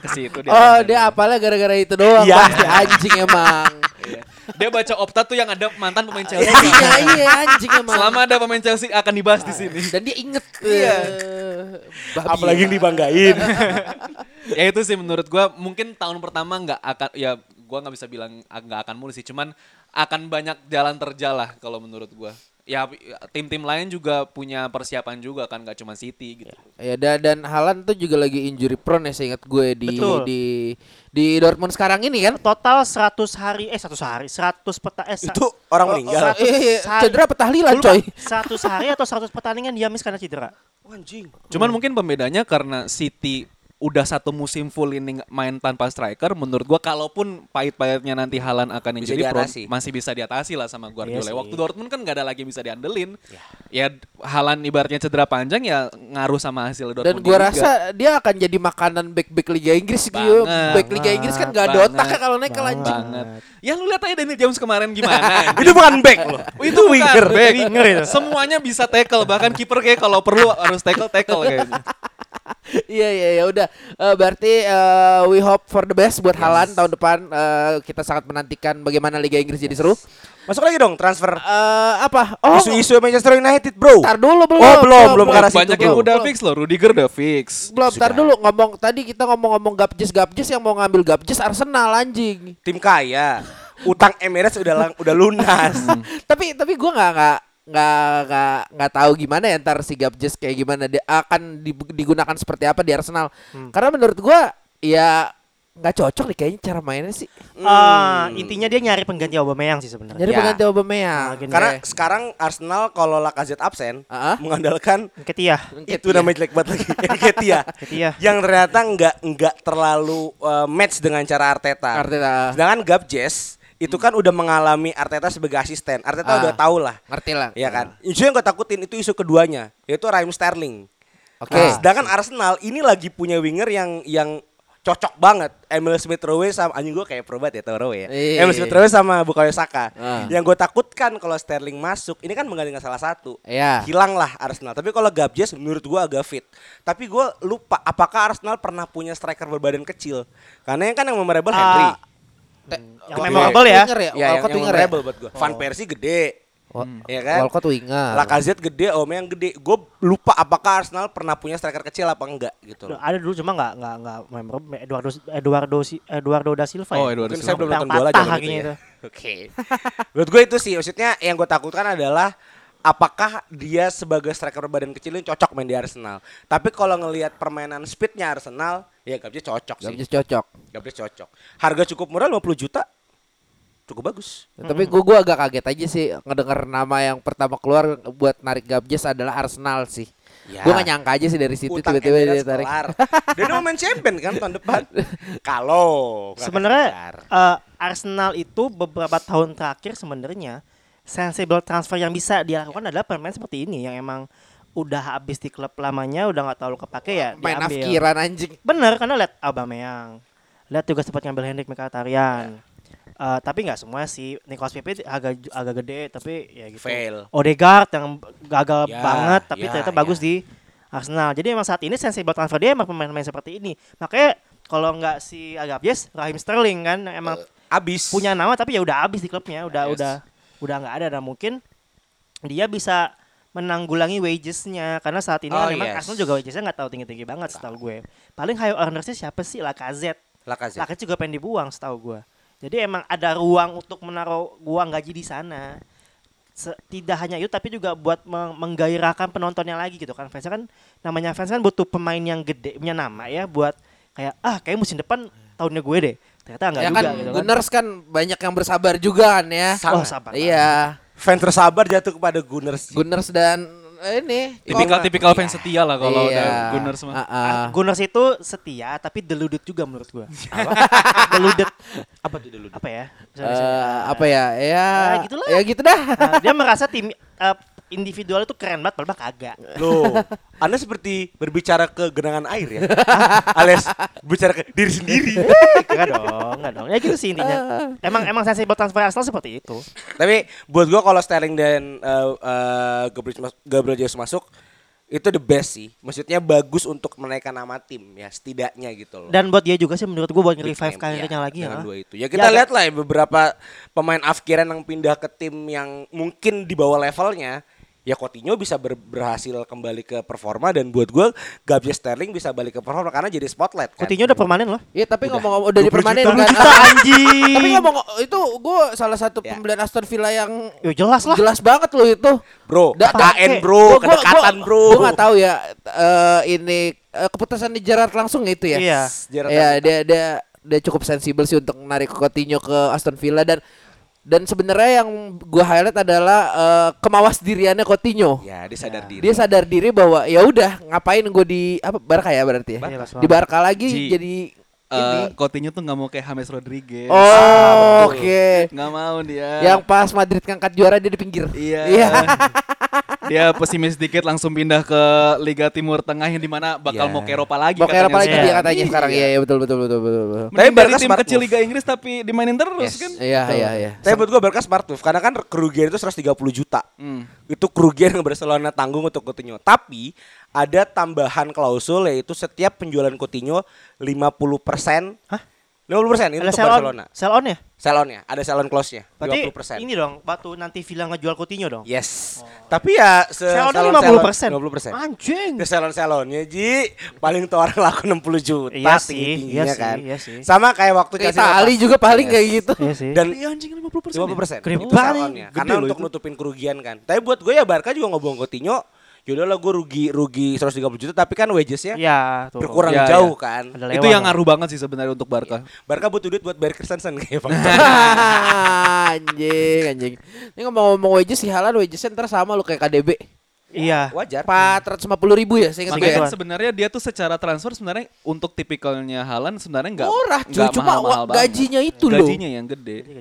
Ke situ dia. Oh dia apalah gara-gara itu doang Iya. pasti anjing emang. Iya. Dia baca opta tuh yang ada mantan pemain Chelsea. Iya iya anjing emang. Selama ada pemain Chelsea akan dibahas di sini. Dan dia inget Iya. eh, babi Apalagi yang ya. dibanggain. ya itu sih menurut gua mungkin tahun pertama nggak akan ya gua nggak bisa bilang nggak akan mulus sih cuman akan banyak jalan terjal lah kalau menurut gua ya tim-tim lain juga punya persiapan juga kan nggak cuma City gitu Ya dan, dan Halan tuh juga lagi injury prone ya seingat gue di Betul. di di Dortmund sekarang ini kan. Total 100 hari eh 100 hari, 100 peta eh Itu orang meninggal. seratus Eh, eh, hari. cedera apa tahlilan Lu coy. Pak, 100 hari atau 100 pertandingan dia miss karena cedera. Anjing. cuman mungkin pembedanya karena City udah satu musim full ini main tanpa striker menurut gua kalaupun pahit-pahitnya nanti Halan akan Bisa prone diatasi. masih bisa diatasi lah sama Guardiola Iya sih. waktu Dortmund kan nggak ada lagi yang bisa diandelin ya Halan ibaratnya cedera panjang ya ngaruh sama hasil Dortmund Dan gua juga. rasa dia akan jadi makanan back-back Liga Inggris gitu. Back Liga Inggris kan gak ada Banget. otak ya kalau naik ke lanjut. Ya lu lihat aja Daniel James kemarin gimana. Itu bukan back loh. Oh, itu winger, Back. Winger. Semuanya bisa tackle, bahkan kiper kayak kalau perlu harus tackle tackle kayaknya. Iya iya ya udah. Eh, berarti eh, we hope for the best buat Halan tahun depan. Eh, kita sangat menantikan bagaimana Liga Inggris jadi seru. Masuk lagi dong transfer. Eh, apa? Oh, Isu-isu Manchester United, bro. Tar dulu belum. Oh, belum, belum ke arah situ, Banyak yang udah fix loh, Rudiger udah fix. Belum, tar dulu ngomong tadi kita ngomong-ngomong Gapjes Gapjes yang mau ngambil Gapjes Arsenal anjing. Tim kaya. Utang Emirates udah udah lunas. tapi tapi gua nggak nggak nggak nggak nggak tahu gimana ya ntar si Gapjes kayak gimana dia akan di- digunakan seperti apa di Arsenal. Karena menurut gua ya nggak cocok nih kayaknya cara mainnya sih. Ah, intinya dia nyari pengganti Aubameyang sih sebenarnya. Jadi Ya. pengganti Aubameyang. Makin Karena Oke. sekarang Arsenal kalau Lacazette absen, Ah. mengandalkan Ketia. itu namanya jelek banget lagi. Ketia. Ketia. yang ternyata nggak nggak terlalu uh, match dengan cara Arteta. Arteta Sedangkan Gabjes itu kan udah mengalami Arteta sebagai asisten. Ah. Arteta udah tahu lah. ngerti lah. Iya kan? Isu yang gue takutin itu isu keduanya, yaitu Raheem Sterling. Oke. Nah, sedangkan Arsenal ini lagi punya winger yang yang cocok banget. Emil Smith Rowe sama anjing gue kayak probat ya tau Rowe ya. Iya. Emil Smith Rowe sama Bukayo Saka. Ah. Yang gue takutkan kalau Sterling masuk, ini kan menggantikan salah satu. Iya. Hilang lah Arsenal. Tapi kalau Gabjes menurut gue agak fit. Tapi gue lupa apakah Arsenal pernah punya striker berbadan kecil. Karena yang kan yang memorable Ah, Henry. Te- yang memorable ya. winger ya. Ya, yang, Walcott yang winger ya. memorable buat gue. Van Persie gede. Wa- Ya kan? Walcott winger. Lacazette gede, Aubameyang gede. Gue lupa apakah Arsenal pernah punya striker kecil apa enggak gitu loh. Ada dulu cuma nggak nggak nggak memorable. Eduardo Eduardo Si- Eduardo da Silva. Oh, ya? Eduardo Mungkin Silva. saya belum Yang nonton bola kakinya ya. Oke. Menurut gue itu sih, maksudnya yang gue takutkan adalah apakah dia sebagai striker badan kecil ini cocok main di Arsenal. Tapi kalau ngelihat permainan speednya Arsenal, ya Gabjes cocok sih. Gabjes cocok. Gabjes cocok. Harga cukup murah 50 juta. Cukup bagus. Tapi gue gua agak kaget aja sih ngedenger nama yang pertama keluar buat narik Gabjes adalah Arsenal sih. Ya. Gue gak nyangka aja sih dari situ tiba-tiba dia tarik. Dia mau main champion kan tahun depan. Kalau Sebenarnya eh, Arsenal itu beberapa tahun terakhir sebenarnya sensible transfer yang bisa dia lakukan adalah pemain seperti ini yang emang udah habis di klub lamanya udah nggak terlalu kepake ya Main diambil. afkiran anjing. Bener karena lihat Aubameyang. Lihat juga sempat ngambil Hendrik Mkhitaryan. Eh, tapi nggak semua sih. Nicolas Pepe agak agak gede tapi ya gitu. Fail. Odegaard yang gagal Ya, banget tapi ya, ternyata ya. bagus di Arsenal. Jadi emang saat ini sensible transfer dia emang pemain-pemain seperti ini. Makanya kalau nggak si Agapjes, Raheem Sterling kan emang Abis. punya nama tapi ya udah habis di klubnya, udah Yes. udah udah nggak ada dan mungkin dia bisa menanggulangi wagesnya karena saat ini Oh, kan memang yes. Arsenal juga wagesnya nggak tahu tinggi tinggi banget setahu gue. Paling high earnersnya siapa sih Lacazette? Lacazette. Lacazette juga pengen dibuang setahu gue. Jadi emang ada ruang untuk menaruh uang gaji di sana. Tidak hanya itu tapi juga buat meng- menggairahkan penontonnya lagi gitu kan. Fansnya kan namanya fans kan butuh pemain yang gede punya nama ya buat kayak ah kayak musim depan tahunnya gue deh. Ternyata enggak Ya juga kan gitu kan. Gunners kan banyak yang bersabar juga kan ya. Oh, sabar. Iya. Fans tersabar jatuh kepada Gunners. Gunners dan eh, ini Tipikal-tipikal fans setia lah kalau Iya. udah Gunners mah. Ah, ah. Gunners itu setia tapi deluded juga menurut gua. deluded. Apa tuh dulu? Apa ya? Eh, apa ya? Ya, Ya, gitulah. ya gitu dah. Nah, dia merasa tim eh, individual itu keren banget padahal kagak. Loh, Anda seperti berbicara ke genangan air ya? Alias bicara ke diri sendiri. Enggak dong, enggak dong. Ya gitu sih intinya. Emang emang sensible transfer Arsenal seperti itu. Tapi buat gua kalau Sterling dan uh, uh, Gabriel, mas- Gabriel Jesus masuk itu the best sih. Maksudnya bagus untuk menaikkan nama tim ya setidaknya gitu loh. Dan buat dia juga sih menurut gua buat nge-revive Nickname, karirnya ya, lagi ya. dua itu. Ya kita Ya, lihat lah ya beberapa pemain afkiran yang pindah ke tim yang mungkin di bawah levelnya. Ya Coutinho bisa ber- berhasil kembali ke performa dan buat gua Gabriel Sterling bisa balik ke performa karena jadi spotlight kan. Coutinho udah permanen loh. Iya, tapi ngomong-ngomong udah 20 dipermanen kan. 20 juta anjing. Tapi ngomong itu gue salah satu Ya. pembelian Aston Villa yang Ya jelas lah. jelas banget loh itu. Bro, Da- KKN pakai. bro, Gua- gua- kedekatan gua- bro. Gua nggak tahu ya eh, ini eh, keputusan di Gerrard langsung itu ya. Iya. Gerrard Iya, yang- dia dia dia cukup sensibel sih untuk menarik Coutinho ke Aston Villa dan dan sebenarnya yang gua highlight adalah eh, kemawas diriannya Coutinho. Ya, dia sadar diri. Dia sadar diri bahwa ya udah ngapain gue di apa Barca ya berarti ya. Iya, Di Barca lagi Ji. jadi. Eh, Coutinho tuh nggak mau kayak James Rodriguez. Oh, oke. Nggak mau dia. Yang pas Madrid ngangkat juara dia di pinggir. Iya. Iya. dia pesimis dikit langsung pindah ke Liga Timur Tengah yang di mana bakal Iya. mau ke Eropa lagi. Mau ke Eropa lagi katanya. dia Iya. katanya sekarang. Iya, iya betul betul betul betul. betul. Tapi dari Barca tim smart kecil move. Liga Inggris tapi dimainin terus Yes. kan. Iya, iya, iya. Tapi buat gue Barca smart move karena kan kerugian itu 130 juta. Hmm. Itu kerugian yang Barcelona tanggung untuk Coutinho. Tapi ada tambahan klausul yaitu setiap penjualan Coutinho 50% Hah? 50% itu Ada sell on, Barcelona. sell on ya? Sell on-nya, ada sell on clause-nya Berarti 50%. ini dong, waktu nanti Villa ngejual Coutinho dong. Yes. Tapi ya se Sell salon- 50%. 50%. Anjing. Ke salon-salonnya Ji paling tuh orang laku 60 juta Iya sih, tinggi-tingginya iya sih, kan. iya sih. Sama kayak waktu Chelsea Itali lepas. juga paling Yes. kayak gitu. Iya sih. Dan Iya anjing 50%. 50% Gede Itu banget. salonnya. Gede Karena untuk nutupin kerugian kan. Tapi buat gue ya Barca juga ngebuang Coutinho. Yaudah lah gue rugi rugi 130 juta tapi kan wagesnya Iya, tuh. berkurang Ya, jauh ya. kan. Ada Itu lewat yang ngaruh banget sih sebenarnya untuk Barca. Barca butuh duit buat bayar Christensen kayak Bang. anjing, anjing. Ini ngomong-ngomong wages si Halan wagesnya ntar sama lu kayak KDB. Iya. Wajar. 450 ribu ya saya Makanya ya. sebenarnya dia tuh secara transfer sebenarnya untuk tipikalnya Halan sebenarnya nggak Murah cuy, cuma mahal-mahal wa- banget. gajinya itu loh. Gajinya yang gede. Iya,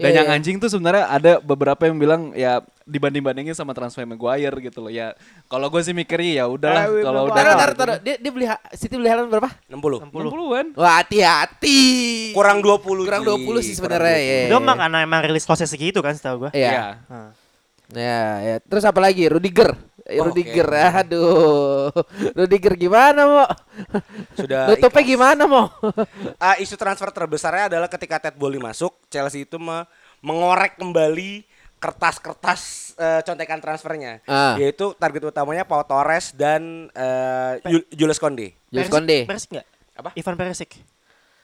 Dan yang iya. anjing tuh sebenarnya ada beberapa yang bilang ya dibanding-bandingin sama transfer Maguire gitu loh. Ya kalau gue sih mikirnya ya udahlah Eh, kalau Maguire. udah Taruh, taruh, taruh. Dia dia beli City beli Haaland berapa? 60. 60-an. Wah, hati-hati. Kurang 20 Kurang Ji. 20 sih sebenarnya 20. ya. Itu mah karena emang rilis close segitu kan setahu gua. Iya. Nah. Ya, ya. Terus apa lagi? Rudiger. Eh, Oh, Rudiger, oke. aduh. Rudiger gimana, Mo? Sudah Nutupnya ikhlas. gimana, Mo? Ah, isu transfer terbesarnya adalah ketika Ted Bolly masuk, Chelsea itu me- mengorek kembali kertas-kertas eh, contekan transfernya. Ah. Yaitu target utamanya Pau Torres dan eh, Jul- Jules Konde. Jules Konde. Perisic nggak? Apa? Ivan Perisic.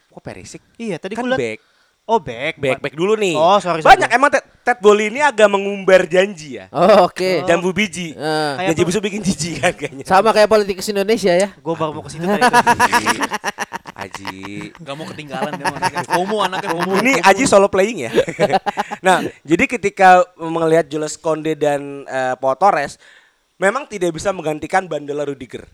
Kok Perisik? Iya, tadi Kan liat- back. Oh, back. Back, back dulu nih. Oh, sorry, sorry. Banyak emang Ted, Ted Boli ini agak mengumbar janji ya. Oh, oke. Jambu biji. Kayak Janji busuk bikin jijik kan kayaknya. sama kayak politikus Indonesia ya. Gue baru mau ke situ tadi. Aji. Gak mau ketinggalan dia mah anaknya. FOMO. Ini Aji solo playing ya. nah, jadi ketika melihat Jules Konde dan eh, Pau Torres, memang tidak bisa menggantikan Bandela Rudiger.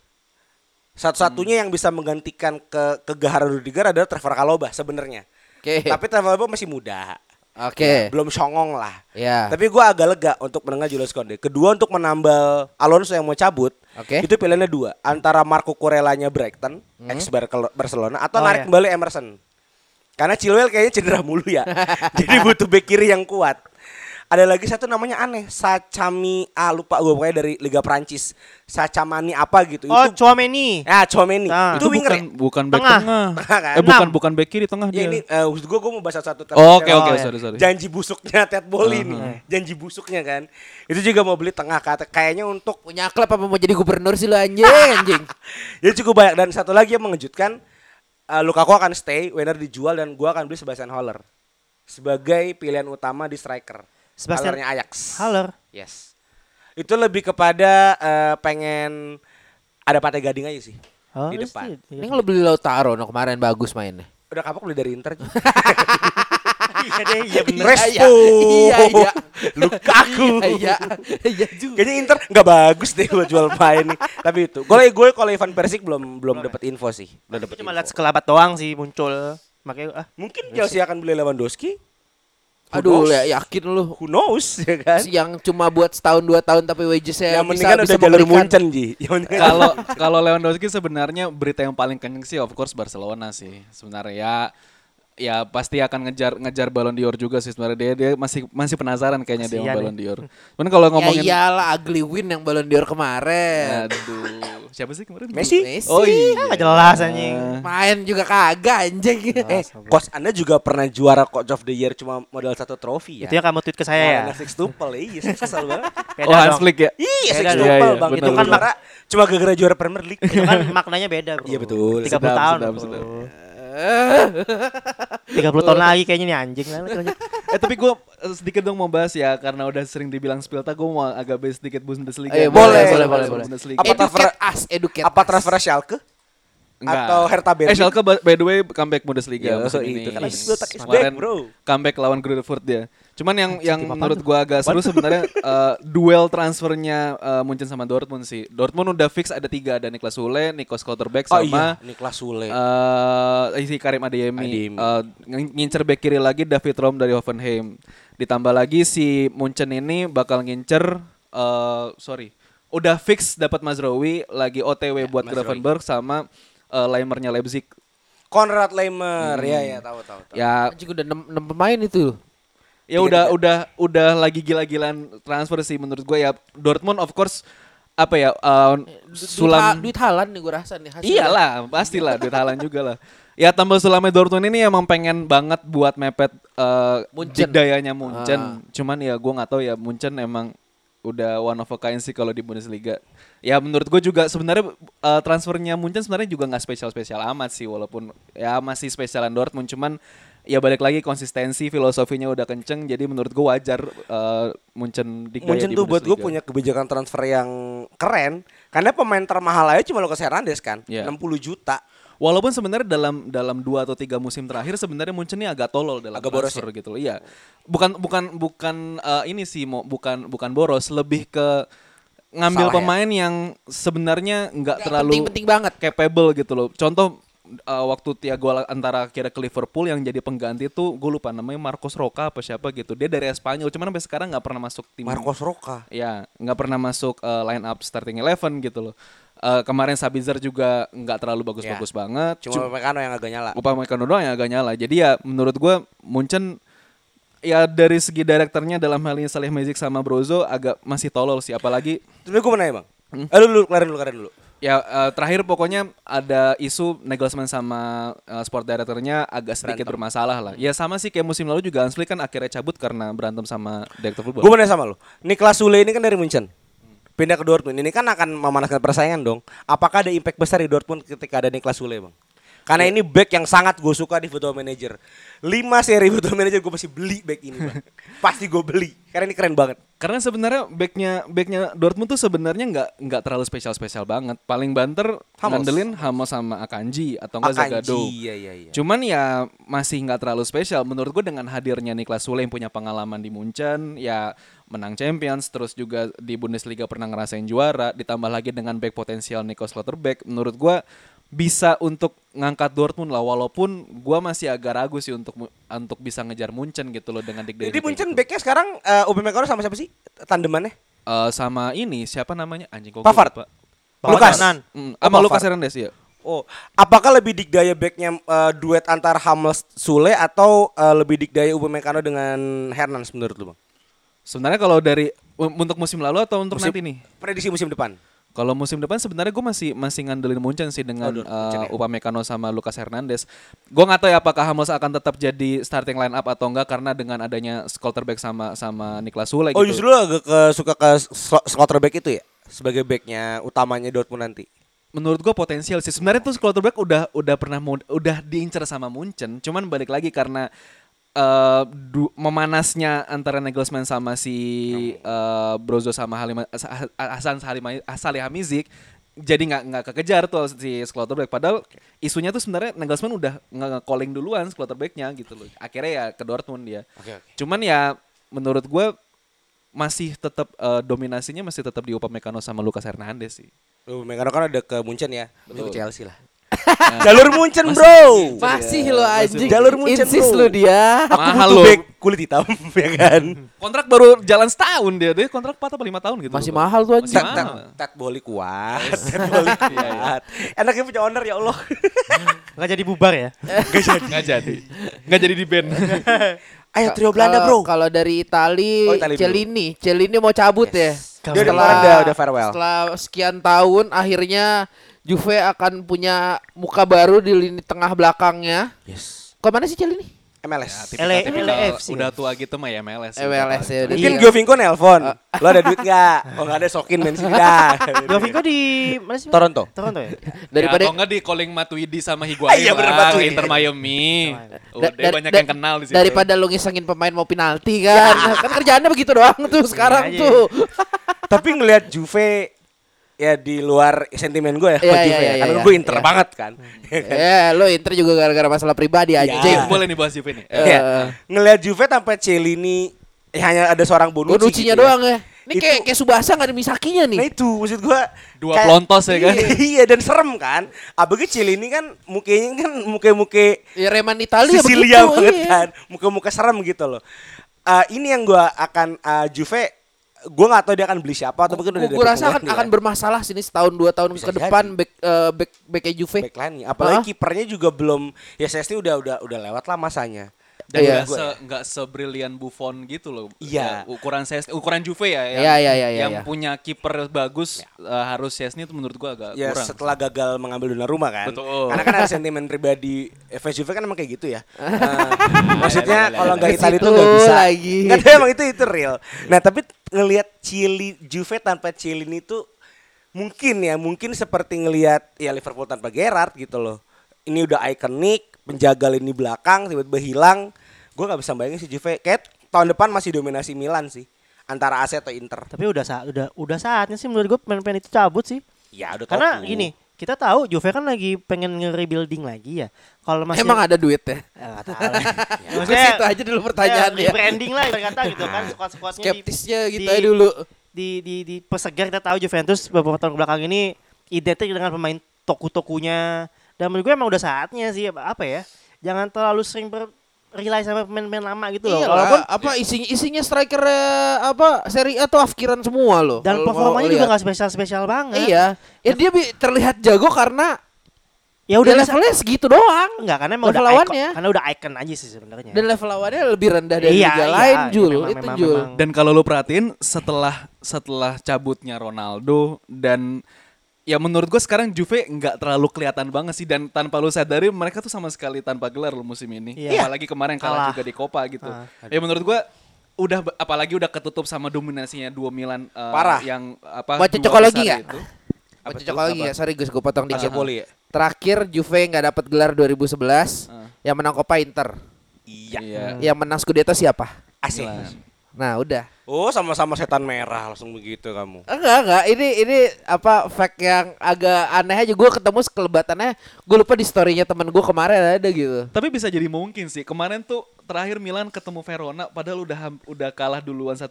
Satu-satunya yang bisa menggantikan ke kegaharan Rudiger adalah Trevor Caloba sebenarnya. Oke. Tapi Trevor Caloba masih muda. Oke. Belum songong lah. Ya. Tapi gua agak lega untuk mendengar Jules Konde. Kedua untuk menambal Alonso yang mau cabut. Oke. Itu pilihannya dua, antara Marco Kurelanya Brighton, ex Bar- Barcelona atau Oh, narik iya. kembali Emerson. Karena Chilwell kayaknya cedera mulu ya. Jadi butuh bek kiri yang kuat. Ada lagi satu namanya aneh, Sacami ah lupa gue pokoknya dari Liga Prancis. Sacamani apa gitu. Oh, itu Chouameni. Ya, Chouameni. Nah. Itu Itu winger bukan ya? bukan back Tengah. tengah. Tengah kan? Eh bukan bukan back kiri tengah Ya dia. ini maksud gue gue mau bahas satu Oh, Oke Oh, oke ya. sorry sorry. Janji busuknya Ted Boli nih. Uh-huh. Janji busuknya kan. Itu juga mau beli tengah kata kayaknya untuk Punya klub apa mau jadi gubernur sih lu anjing anjing. Jadi cukup banyak dan satu lagi yang mengejutkan uh, Lukaku akan stay, Werner dijual dan gua akan beli Sebastian Haller sebagai pilihan utama di striker. Sebastian Hallernya Ajax. Haller. Yes. Itu lebih kepada uh, pengen ada Pate Gading aja sih Oh, di depan. Ini kalau beli Lautaro no kemarin bagus mainnya. Udah kapok beli dari Inter. Iya deh, iya bener. Respo. Iya iya. Lukaku. Iya iya juga. Kayaknya Inter nggak bagus deh buat jual pemain nih. Tapi itu. Gue gue kalau Ivan Perisic belum belum dapat info sih. Belum dapat Cuma lihat sekelabat doang sih muncul. Makanya ah, Mungkin Chelsea akan beli Lewandowski. Who Aduh knows? ya yakin lu. Who knows ya kan? Yang cuma buat setahun dua tahun tapi wagesnya yang bisa kan bisa udah jalur Munchen Ji. Kalau kalau Lewandowski sebenarnya berita yang paling kenceng sih of course Barcelona sih. Sebenarnya ya ya pasti akan ngejar ngejar Ballon d'Or juga sih sebenarnya dia dia masih masih penasaran kayaknya dia Kasian sama ya. Ballon d'Or. Cuman kalau Ya ngomongin iyalah ugly win yang Ballon d'Or kemarin. aduh, siapa sih kemarin? Messi? Messi. Oh iya. nggak jelas anjing. Main juga kagak anjing. Eh, coach Anda juga pernah juara coach of the year cuma modal satu trofi ya? Itu yang kamu tweet ke saya ya. Nah, Six tuple, iya kesel banget. Beda Oh Hans. Flick ya? Iya, Six tuple. Iya, iya, bang. benar, Itu kan maka cuma gara-gara juara Premier League. Itu kan maknanya beda, Bro. Iya, betul. 30 Sedap, tahun. sedap, sedap. 30 tahun lagi kayaknya nih anjing. Eh tapi gue sedikit dong mau bahas ya karena udah sering dibilang Spilta gue mau agak bahas sedikit Bundesliga. Eh, boleh, boleh, boleh, boleh. Apa transfer- us, educate Apa transfer Schalke? Enggak. Atau Hertha Berlin? Eh Schalke by the way comeback Bundesliga Ya, musim itu ini. kan habis is back, Kemarin bro. comeback lawan Grutfurt dia. Cuman yang yang menurut gua agak seru sebenarnya eh, duel transfernya eh, Munchen sama Dortmund sih. Dortmund udah fix ada tiga ada Niklas Sule, Nico Schlotterbeck Oh sama iya, Niklas Sule. eh si Karim Adeyemi. Adeyemi. Eh, ng- ngincer back kiri lagi David Rom dari Hoffenheim. Ditambah lagi si Munchen ini bakal ngincer eh sorry. Udah fix dapat Mazraoui lagi OTW buat Mazraoui. Gravenberg sama eh, Leimernya Leipzig. Konrad Leimer, ya ya tahu tahu tahu. Ya Anjing udah 6, pemain itu. ya udah udah udah lagi gila-gilaan transfer sih menurut gue ya Dortmund of course apa ya uh, sulam duit, ha- duit halan nih gue rasa nih hasilnya. iyalah pastilah duit halan juga lah ya tambah sulamnya Dortmund ini emang pengen banget buat mepet uh, Munchen. dayanya Munchen Ah. cuman ya gue nggak tahu ya Munchen emang udah one of a kind sih kalau di Bundesliga ya menurut gue juga sebenarnya uh, transfernya Munchen sebenarnya juga nggak spesial-spesial amat sih walaupun ya masih spesialan Dortmund cuman ya balik lagi konsistensi filosofinya udah kenceng jadi menurut gue wajar uh, Munchen di Munchen tuh buat gue punya kebijakan transfer yang keren karena pemain termahal aja cuma Lucas Hernandez kan, Iya. 60 juta. Walaupun sebenarnya dalam dalam dua atau tiga musim terakhir sebenarnya Munchen ini agak tolol dalam Agak boros transfer gitu loh. Iya. Bukan bukan bukan eh, ini sih mau bukan bukan boros, lebih ke ngambil Salah ya? pemain yang sebenarnya nggak terlalu penting-penting banget. capable gitu loh. Contoh eh, waktu Thiago Al- antara kira ke Liverpool yang jadi pengganti tuh gue lupa namanya Marcos Roca apa siapa gitu. Dia dari Spanyol, cuman sampai sekarang nggak pernah masuk tim Marcos Roca. Ya, nggak pernah masuk eh, line up starting eleven gitu loh. Eh, kemarin Sabitzer juga nggak terlalu bagus-bagus Ya. banget. Cuma Mekano yang agak nyala. upah Mekano doang yang agak nyala. Jadi ya menurut gua Munchen ya dari segi direkturnya dalam hal ini Salih Mezik sama Brozo agak masih tolol sih apalagi Tapi gue mau nanya bang. Eh lu dulu, kelarin dulu, kelarin dulu. Ya eh, terakhir pokoknya ada isu Nagelsmann sama eh, sport directornya agak sedikit Berantem. bermasalah lah. Ya sama sih kayak musim lalu juga Hans Flick kan akhirnya cabut karena berantem sama direktur Gue football. mau nanya sama lo. Niklas Sule ini kan dari Munchen. Pindah ke Dortmund. Ini kan akan memanaskan persaingan dong. Apakah ada impact besar di Dortmund ketika ada Niklas Sule, Bang? Karena ini back yang sangat gue suka di Football Manager. 5 seri Football Manager gue pasti beli back ini, Bang. pasti gue beli. Karena ini keren banget. Karena sebenarnya backnya backnya Dortmund tuh sebenarnya nggak nggak terlalu spesial spesial banget. Paling banter Hummels. ngandelin Hamos sama Akanji atau enggak Zagado. iya, iya, iya. Cuman ya masih nggak terlalu spesial. Menurut gue dengan hadirnya Niklas Sule yang punya pengalaman di Munchen, ya menang Champions, terus juga di Bundesliga pernah ngerasain juara, ditambah lagi dengan back potensial Nico Schlotterbeck, menurut gue bisa untuk ngangkat Dortmund lah. Walaupun gue masih agak ragu sih untuk untuk bisa ngejar Munchen gitu loh dengan Dick Jadi Munchen gitu. backnya sekarang uh, Upamecano sama siapa sih tandemannya? Eh, sama ini siapa namanya anjing kok gua Pavard. lupa. Lukas. Mm, Oh, sama Pavard. Lucas Hernandez ya. Oh, apakah lebih dikdaya backnya uh, duet antar Hummels Sule atau uh, lebih dikdaya Upamecano dengan Hernans menurut lu, Bang? Sebenarnya kalau dari u- untuk musim lalu atau untuk Musim- nanti nih? Prediksi musim depan. Kalau musim depan sebenarnya gue masih masih ngandelin Munchen sih dengan Oh, uh. Upamecano sama Lucas Hernandez. Gue nggak tahu ya apakah Hummels akan tetap jadi starting line up atau enggak karena dengan adanya Schlotterbeck sama sama Niklas Sule Oh, gitu. justru lu agak ke, suka ke Schlotterbeck itu ya sebagai backnya utamanya Dortmund nanti. Menurut gue potensial sih. Sebenarnya tuh Schlotterbeck udah udah pernah udah diincar sama Munchen, cuman balik lagi karena eh, du- memanasnya antara Nagelsmann sama si eh, Brozo sama Hasan Salima, Salihamidzic jadi nggak nggak kekejar tuh si Schlotterbeck padahal isunya tuh sebenarnya Nagelsmann udah nge calling duluan Schlotterbecknya gitu loh. Akhirnya ya ke Dortmund dia. Oke, oke. cuman ya menurut gue masih tetap eh, dominasinya masih tetap di Upamecano sama Lucas Hernandez sih. Upamecano kan udah ke Munchen ya, Lu ke Betul. Chelsea lah. Jalur Munchen, Bro. Masih lo anjing. Jalur Munchen, Insist bro. lo dia. Aku Mahal butuh back kulit hitam, ya kan? kontrak baru jalan setahun dia dia kontrak 4 atau 5 tahun gitu Masih mahal tuh anjing. Tat, tat, boli kuat, tat boli kuat. Enaknya punya owner ya Allah. Nggak jadi bubar ya. Nggak jadi. Nggak jadi di band. Ayo trio Belanda, Bro. Kalau dari Itali, Oh, Itali. Celini, Celini mau cabut ya. Dia udah farewell. Setelah sekian tahun akhirnya Juve akan punya muka baru di lini tengah belakangnya. Yes. Ke mana sih Celini? MLS. Ele- Tipikal LAFC. Udah tua gitu mah ya MLS. MLS ya, udah Mungkin Iya. Giovinco nelpon. Lo ada duit nggak? Oh nggak ada, sokin City dah. Jovinko di mana sih? Toronto. Toronto ya? Daripada Daripada ya, atau enggak di calling Matuidi sama Higuain Iya, bener, lah, Matuidi. Inter Miami. Udah Da- da- banyak yang kenal di situ. Daripada lu ngisengin pemain mau penalti kan. kan kerjaannya begitu doang tuh sekarang aja. tuh. Tapi ngelihat Juve ya di luar sentimen gue ya Iya, sama iya, Juve ya. iya, Karena iya. gue Inter Iya. banget kan. Eh, lo Inter juga gara-gara masalah pribadi Iya. anjing. Jing, boleh nih bahas Juve nih. Eh, Iya. Ngelihat Juve tanpa Celini ya hanya ada seorang Bonucci. Bonucci-nya gitu doang ya. Ini Itu- kayak kayak Subasa gak ada misakinya nih. Nah itu maksud gua Dua pelontos ya kan? Iya, iya dan serem kan. Abangnya Celini kan mukanya kan muka-muka Ya Reman Italia Sisilia begitu. banget iya. kan. Muka-muka serem gitu loh. Eh, ini yang gua akan eh, Juve gua nggak tahu dia akan beli siapa atau mungkin udah Gue rasa akan akan ya. bermasalah sini setahun dua tahun Bisa ke depan back eh, back backnya Juve. backline nya. Apalagi kipernya juga belum ya Sesni udah udah udah lewat lah masanya. Dan Iya. nggak se nggak sebrilian Buffon gitu loh. Iya. Ya, ukuran ses ukuran Juve ya yang, Iya, iya, iya, iya, yang iya. punya kiper bagus eh, harus Chesney itu menurut gua agak Ya kurang. setelah gagal mengambil Donnarumma kan. Betul. Karena kan ada sentimen pribadi fans Juve kan emang kayak gitu ya. Nah, maksudnya kalau nggak Ke Italia itu nggak bisa. lagi. Nggak emang itu itu real. Nah tapi ngelihat Chili Juve tanpa Chiellini itu mungkin ya mungkin seperti ngelihat ya Liverpool tanpa Gerrard gitu loh. Ini udah ikonik, penjaga lini belakang tiba-tiba hilang. Gue nggak bisa bayangin si Juve. Kayak tahun depan masih dominasi Milan sih antara AC atau Inter. Tapi udah saat udah udah saatnya sih menurut gue pemain-pemain itu cabut sih. Ya udah Karena gini, kita tahu Juve kan lagi pengen nge-rebuilding lagi ya. Kalau masih Emang ada duit ya? Eh, nggak tahu. Ya, Ke situ aja dulu pertanyaan ya, ya. branding lah kata gitu kan squad-squadnya di- Skeptisnya gitu di- aja dulu. di di di persegar kita tahu Juventus beberapa tahun belakang ini identik dengan pemain toku-tokunya dan menurut gue emang udah saatnya sih apa ya jangan terlalu sering ber rely sama pemain-pemain lama gitu loh Iya walaupun apa isinya isinya striker apa Serie A tuh afkiran semua loh. dan performanya juga lihat. nggak spesial-spesial banget Iya, ya dia bi- terlihat jago karena ya udah bisa levelnya segitu doang. enggak karena emang level udah icon, lawannya. karena udah icon aja sih sebenarnya Dan level lawannya lebih rendah dari Iya, liga iya, lain, iya, Jul. memang, itu memang, Jul. memang. Dan kalau lu perhatiin setelah setelah cabutnya Ronaldo dan ya menurut gue sekarang Juve nggak terlalu kelihatan banget sih dan tanpa lu sadari mereka tuh sama sekali tanpa gelar loh musim ini. Iya. Apalagi kemarin kalah, Kalah. juga di Copa gitu. Ah. Ya menurut gue udah apalagi udah ketutup sama dominasinya dua Milan eh, Parah. yang apa Mau dua cocok lagi itu. Mau cocok lagi Apa? ya? Sorry Gus, gue potong dikit. Calciopoli ya? Terakhir Juve nggak dapat gelar 2011, Ah. yang menang Copa Inter. Iya. Iya. Yang menang Scudetto siapa? Asik. Nah, udah. Oh sama-sama setan merah langsung begitu kamu. Enggak, enggak. Ini ini apa fact yang agak aneh aja. Gue ketemu sekelebatannya. Gue lupa di storynya temen gue kemarin ada gitu. Tapi bisa jadi mungkin sih. Kemarin tuh terakhir Milan ketemu Verona padahal udah udah kalah duluan 1-0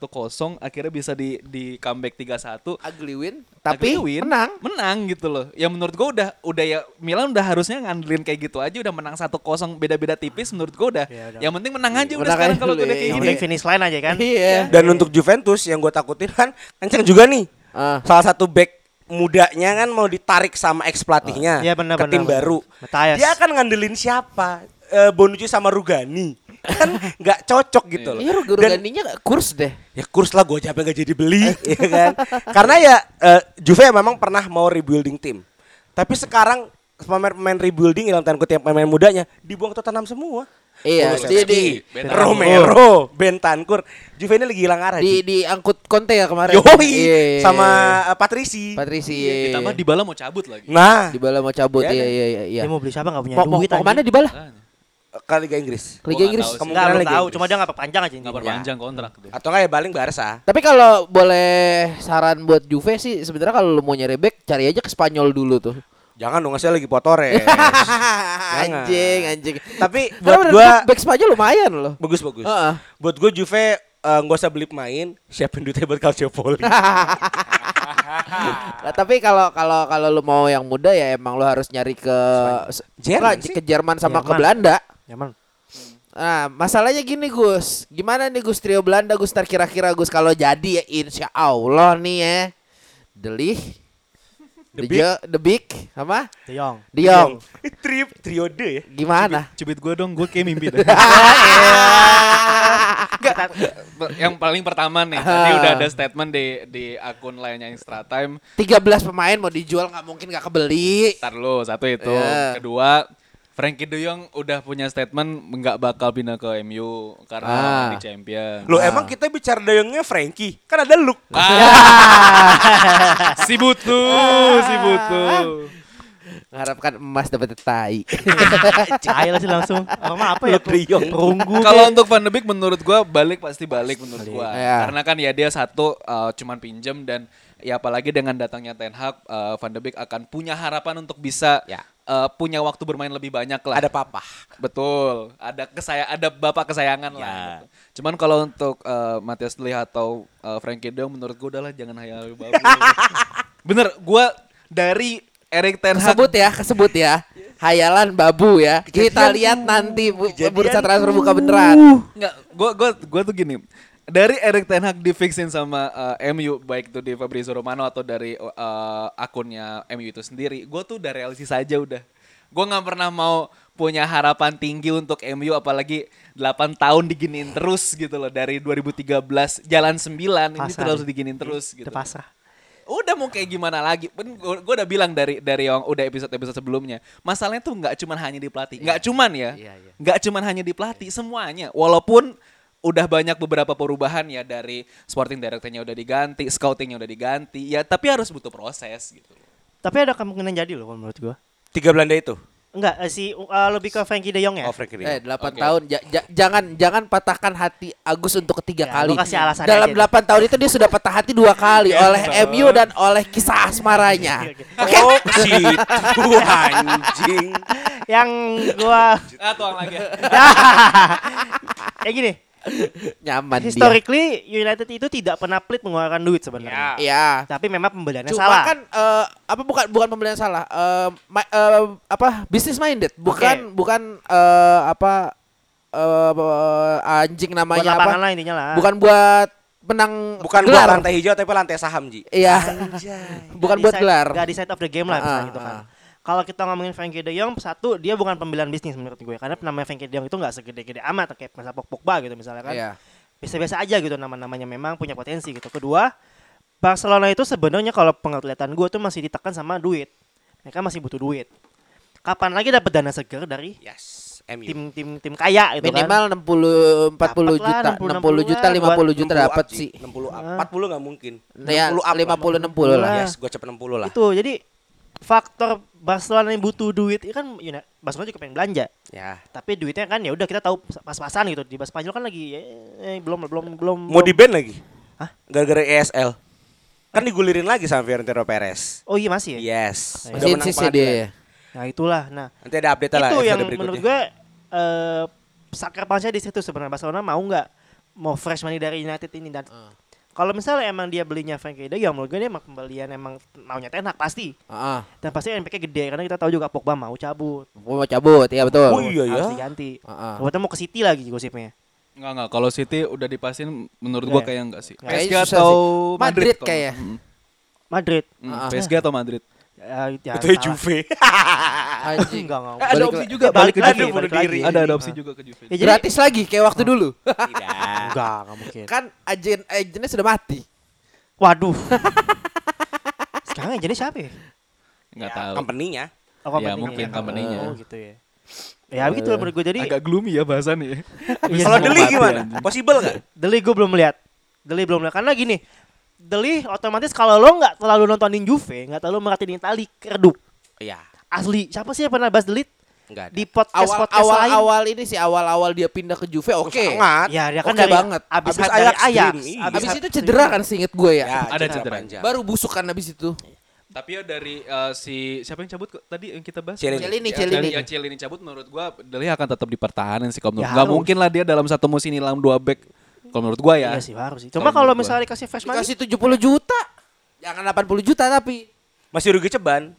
akhirnya bisa di di comeback 3-1. Ugly win, tapi Ugly win, menang. menang gitu loh. Ya menurut gua udah udah ya Milan udah harusnya ngandelin kayak gitu aja udah menang 1-0 beda-beda tipis menurut gua udah. Ya udah. Yang penting menang aja udah Menang sekarang aja kalau udah ya. kayak gini. finish line aja kan. Iya. Dan untuk Juventus yang gue takutin kan kenceng juga nih. Ah. Salah satu back mudanya kan mau ditarik sama ex pelatihnya Iya, benar, ke tim baru. Matias. Dia akan ngandelin siapa? Eh, Bonucci sama Rugani. Kan nggak cocok gitu loh. Iya, Dan- Ruganinya kurs deh. ya kurs lah gue aja nggak jadi beli ya kan karena ya eh, Juve memang pernah mau rebuilding tim tapi sekarang pemain-pemain rebuilding dalam tanda kutip pemain mudanya dibuang Tottenham semua Iya, Kulusevski, di, di, Bentancur. Romero Bentancur Juve ini lagi hilang arah di, diangkut Conte ya kemarin. Yoi Iya, iya, sama iya. eh, Patrici Patrici. Iya, Ditambah Dybala mau cabut lagi. nah di bala mau cabut. Iya Iya, kan? iya, iya, iya. Dia mau beli siapa nggak punya duit mau ke mana anjing. Ke Liga Inggris Liga Gua Inggris. Enggak, belum Liga tahu. Inggris. Cuma dia nggak perpanjang aja. Nggak perpanjang kontrak dia. atau nggak ya paling Barca Tapi kalau boleh saran buat Juve sih sebenarnya kalau lu mau nyari back cari aja ke Spanyol dulu tuh. jangan dong saya lagi potores anjing, anjing. tapi buat gua gua back Spanyol lumayan loh. bagus bagus Heeh. buat gue Juve eh, nggak usah beli pemain siapin duitnya buat Calciopoli Nah, tapi kalau kalau kalau lu mau yang muda ya emang lu harus nyari ke Jerman Enggak, ke Jerman sama ke Jerman. Belanda. Nyaman. Nah, masalahnya gini Gus, gimana nih Gus trio Belanda Gus ntar kira-kira Gus kalau jadi ya insya Allah nih ya, Delih, The, Big. The Big, apa? Jong. Diong, trip triode ya gimana? Cubit gue dong, gue kayak mimpi dah. yang paling pertama nih, tadi udah ada statement di di akun lainnya Extra Time. 13 pemain mau dijual nggak mungkin nggak kebeli. Ntar lu, satu itu. Iya. Kedua, Frankie De Jong udah punya statement nggak bakal pindah ke MU karena Ah. di champion. Lo emang kita bicara dayangnya Frankie kan ada Luke Ah. si butuh, si butuh. Mengharapkan emas dapat tai. Cahaya sih langsung. Sama apa ya? De Jong. Perunggu. Kalau untuk Van de Beek menurut gua balik pasti balik menurut gua. Iya. Karena kan ya dia satu uh, cuman pinjem dan ya apalagi dengan datangnya Ten Hag uh, Van de Beek akan punya harapan untuk bisa Ya. Uh, punya waktu bermain lebih banyak lah. ada papa Betul. Ada kesaya ada bapak kesayangan lah. Ya. gitu. Cuman kalau untuk uh, Matias Lee atau uh, Frankie De Jong menurut gua udahlah jangan hayal babu. Bener, gua dari Erik Ten Hag Kesebut ya, kesebut ya. Hayalan babu ya. Kita lihat nanti bu- bursa transfer buka beneran. Enggak, gua gua gua tuh gini. Dari Erik Ten Hag difixin sama eh, MU baik itu di Fabrizio Romano atau dari eh, akunnya MU itu sendiri, gua tuh udah realistis aja udah. Gua nggak pernah mau punya harapan tinggi untuk MU apalagi 8 tahun diginiin terus gitu loh dari 2013 jalan 9 ini Pasrah terus nih. diginiin terus gitu. Itu pasrah. Udah mau kayak gimana lagi? Gue udah bilang dari dari yang udah episode-episode sebelumnya. Masalahnya tuh nggak cuman hanya di pelatih. Nggak cuman ya. Iya, iya. Nggak cuman hanya di pelatih, semuanya. Walaupun udah banyak beberapa perubahan ya dari sporting directornya udah diganti, scoutingnya udah diganti. Ya tapi harus butuh proses gitu. Tapi ada kemungkinan jadi loh menurut gua. tiga Belanda itu Enggak, eh, si uh, lebih ke Frankie De Jong ya. oh Frankie Eh, De Jong. 8 Oke. tahun ja- ja- jangan jangan patahkan hati Agus untuk ketiga Ya, kali. kasih alasan Dalam aja 8 tahun itu dia sudah patah hati dua kali oleh MU dan oleh kisah asmaranya. oh ke situ anjing Yang gua Ah, tuang lagi. ya gini, Nyaman dia. historically United itu tidak pernah pelit mengeluarkan duit sebenarnya. Iya. Tapi memang pembeliannya Cuma salah. kan eh, apa bukan bukan pembelian salah. Eh, ma- eh, apa business minded, bukan bukan eh, apa eh, anjing buat namanya lapangan apa? lah intinya lah. Bukan buat menang bukan gelar. buat lantai hijau tapi lantai saham Ji Iya. bukan buat gelar. nggak decide of the game lah Ah, misalnya gitu ah, kan. Kalau kita ngomongin Frankie De Jong, satu dia bukan pembelian bisnis menurut gue, karena namanya Frankie De Jong itu nggak segede-gede amat kayak masa Pogba gitu misalnya kan. Iya. Biasa-biasa aja gitu nama-namanya memang punya potensi gitu. Kedua, Barcelona itu sebenarnya kalau penglihatan gue tuh masih ditekan sama duit. Mereka masih butuh duit. Kapan lagi dapat dana segar dari Yes, MU. tim tim tim kaya itu kan? Minimal 60 40 Dapat lah, juta, 60, 60 juta, 50 juta 60 dapat sih. 60 up. Ah. 40 nggak mungkin. Ya 60 up 50 60 lah. Lah. Yes, gue cepet 60 lah. Itu jadi faktor Barcelona yang butuh duit itu kan Uni- Barcelona juga pengen belanja. Ya. Tapi duitnya kan ya udah kita tahu pas-pasan gitu. Di Spanyol kan lagi eh, eh, belum belum belum Mau di belum- ban lagi? Hah? Gara-gara ESL. Kan digulirin lagi sama Fiorentino Perez. Oh iya masih ya. Yes. Nah, Udah menang Sinsis ya pengadilan. dia. ya. Nah, itulah. Nah, Nanti ada update lah itu yang menurut gue eh sakar punch-nya di situ sebenarnya Barcelona mau nggak mau fresh money dari United ini dan Ah. Kalau misalnya emang dia belinya Frankie De Jong menurut gue dia emang pembelian emang maunya Ten Hag pasti Heeh. dan pasti NPK gede karena kita tahu juga Pogba mau cabut mau cabut, iya betul. Oh iya ya. harus diganti Heeh. Pogba mau ke City lagi gosipnya Enggak enggak, kalau City udah dipasin menurut gua Iya. kayak enggak sih. PSG atau sih. Madrid kalau- kayak. Madrid mm. PSG atau Madrid? Ya, ya, Itu ya salah. Juve. Anjing. enggak enggak Eh, ada opsi juga Ya, balik balik ke lagi, Juve. balik lagi. diri. Ada ada Ah. opsi juga ke Juve. Ya, jadi- Gratis lagi kayak waktu dulu. Tidak. enggak enggak mungkin kan agen agennya sudah mati. waduh sekarang jadi siapa ya Enggak tahu. Company-nya. oh, Ya, company-nya. mungkin company-nya. oh gitu ya ya begitu menurut gue jadi Agak gloomy ya bahasannya ya. Iya, Kalau Deli gimana? Possible nggak? Deli gue belum lihat. Deli belum lihat karena gini. Deli otomatis kalau lo nggak terlalu nontonin Juve, nggak terlalu merhatiin Itali, redup. Iya. Asli, siapa sih yang pernah bahas Delit Enggak ada. di podcast Awal podcast awal lain? awal ini sih awal awal dia pindah ke Juve oke. Sangat. Ya, dia kan Oke dari banget. Abis, Abis dari Ajax Ajax. Dream, iya. Abis itu cedera kan seinget gue ya. Ya, Ada cedera. panjang. Baru busuk kan abis itu. Tapi ya dari eh, si siapa yang cabut tadi yang kita bahas? Cielini. Cielini, Ya, Cielini. Yang Cielini cabut menurut gua Deli akan tetap dipertahanin sih kalau menurut Ya, gua. Gak mungkin lah dia dalam satu musim hilang dua back. Kalau menurut gua ya. Iya sih harus sih. Cuma Kalau misalnya dikasih fresh money, Dikasih 70 juta. Jangan 80 juta tapi. Masih rugi ceban.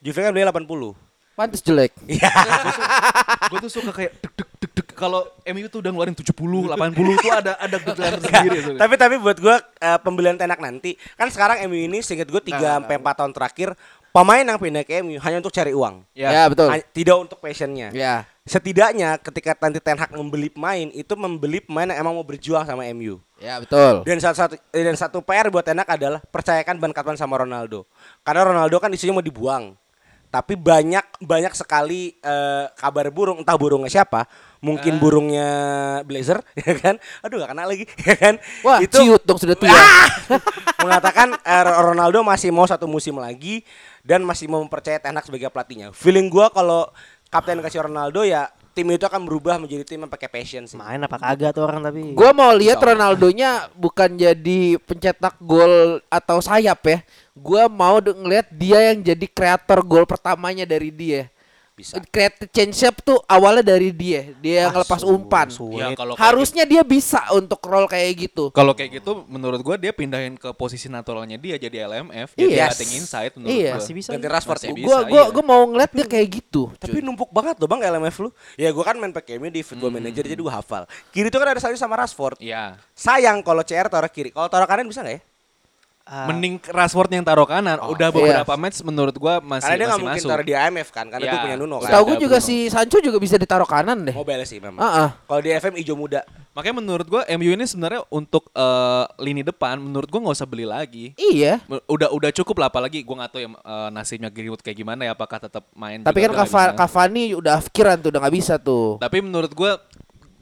Juve kan beli 80. Pantes jelek. gue tuh suka kayak deg deg deg deg kalau MU tuh udah ngeluarin 70, 80 tuh ada ada gedelan sebenarnya. tapi tapi buat gua eh, pembelian tenak nanti kan sekarang MU ini seinget gue 3 sampai 4 tahun terakhir pemain yang pindah ke MU hanya untuk cari uang. Ya, ya. betul. Hanya- tidak untuk passionnya. Ya. Setidaknya ketika nanti Ten Hag membeli pemain itu membeli pemain yang emang mau berjuang sama MU. Ya betul. Dan satu, satu dan satu PR buat Ten Hag adalah percayakan Ban Katman sama Ronaldo. Karena Ronaldo kan isunya mau dibuang. Tapi banyak banyak sekali eh, kabar burung, entah burungnya siapa, mungkin burungnya Blazer, ya kan? Aduh gak kenal lagi, ya kan? Wah, itu ciut dong sudah tua. mengatakan eh, Ronaldo masih mau satu musim lagi dan masih mau mempercayai Ten Hag sebagai pelatihnya. Feeling gua kalau kapten kasih Ronaldo ya tim itu akan berubah menjadi tim yang pakai passion sih. main apa kagak tuh orang tapi. Gua mau lihat Ronaldonya bukan jadi pencetak gol atau sayap ya. Gua mau ngelihat dia yang jadi kreator gol pertamanya dari dia. Bisa. Creative change up tuh awalnya dari dia. Dia yang Ah, ngelepas umpan. sulit. Ya, kalau kayak Harusnya dia bisa untuk roll kayak gitu. Kalau kayak gitu menurut gua dia pindahin ke posisi naturalnya dia jadi LMF, Iya. jadi batting inside menurut Iya. gua. Masih bisa. Ganti Rashford Gua gua iya. gua mau ngeliat dia kayak gitu. Tapi cuy. numpuk banget loh bang LMF lu. Ya gua kan main pakai di football manager jadi gua hafal. Kiri itu kan ada Sadio sama Rashford. Iya. Sayang kalau CR taruh kiri. Kalau taruh kanan bisa nggak ya? Ah, Mending Rashford yang taruh kanan. Udah beberapa match menurut gua masih Karena dia nggak masih mungkin masuk. taruh di AMF kan, karena Ya. itu punya Nuno kan. Setahu gue ada juga Bruno. si Sancho juga bisa ditaruh kanan deh. Mobile sih memang. Ah, ah. Kalau di FM hijau muda. Makanya menurut gua MU ini sebenarnya untuk eh, lini depan menurut gua nggak usah beli lagi. Iya. Udah udah cukup lah apalagi gua nggak tahu ya eh, nasibnya Greenwood kayak gimana ya apakah tetap main Tapi kan. Cavani udah afkiran tuh udah nggak bisa tuh. Tapi menurut gua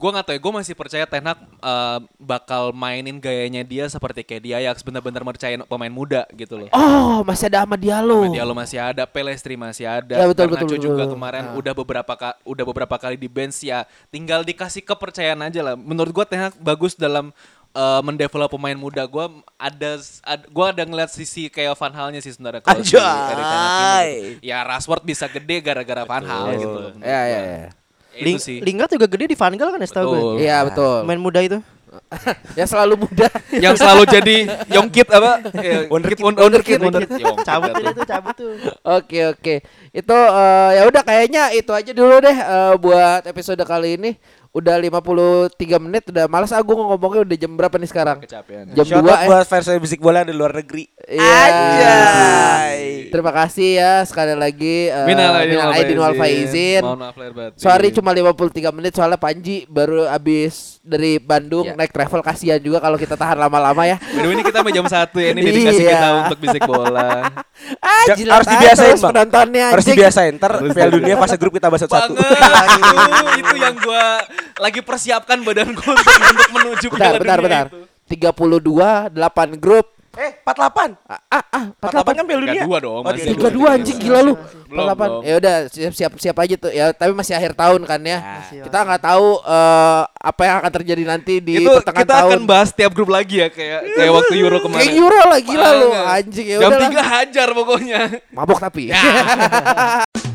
gua nggak tahu ya, gua masih percaya Ten Hag eh, bakal mainin gayanya dia seperti kayak di Ajax benar-benar percaya pemain muda gitu loh. Oh, masih ada Ahmad Diallo. Diallo masih ada, Pelestri masih ada, Ya, betul, Garnacho betul, betul. juga kemarin Ah. udah beberapa udah beberapa kali di bench ya. Tinggal dikasih kepercayaan aja lah. Menurut gua Ten Hag bagus dalam uh, mendevelop pemain muda. Gua ada, ad- gua ada ngeliat sisi kayak Van Halnya sih sebenarnya kalau si ini. Ya Rashford bisa gede gara-gara Van Hal gitu. loh. Ya, ya, gua. ya. Ling- Itu sih. Lingard juga gede di Van Gaal kan ya setahu gue. Iya, betul. Main muda itu. ya selalu muda. Yang selalu jadi Yongkit apa? Ya, Wonderkid. Won- Wonderkid, Wonderkid. Cabut itu, cabut tuh. Oke, oke. Itu eh, ya udah kayaknya itu aja dulu deh eh, buat episode kali ini. Udah 53 menit udah malas aku ngomongnya udah jam berapa nih sekarang? Kecapean. Jam Shout 2 out eh. buat fans bisik bola di luar negeri. Iya. Terima kasih ya sekali lagi uh, Minal aidin wal faizin. faizin. Mohon maaf lahir batin. Sorry cuma 53 menit soalnya Panji baru habis dari Bandung Ya. naik travel kasihan juga kalau kita tahan lama-lama ya. By ini kita jam 1 ya ini dedikasi Iya. kita untuk bisik bola. Ah, Ja- jilat harus dibiasain, Bang. penontonnya Harus dibiasain. Ntar Piala. Dunia fase grup kita bahas satu. Banget. itu, itu yang gua lagi persiapkan badanku untuk, untuk menuju Bentar, Piala bentar, Dunia bentar. itu. 32 8 grup. Eh, 48. Ah, ah, ah 48 kan Piala Dunia. 32 dong, Oh, masih. 32 anjing gila lu. Belum, 48. belum. Ya udah siap-siap siap aja tuh. Ya tapi masih akhir tahun kan ya. Masih, Kita nggak tahu eh, apa yang akan terjadi nanti di itu pertengahan kita tahun. akan bahas tiap grup lagi ya kayak kayak waktu Euro kemarin. Kayak Euro lah gila lu anjing ya Jam udah. 3 hajar pokoknya. Mabok tapi. Ya.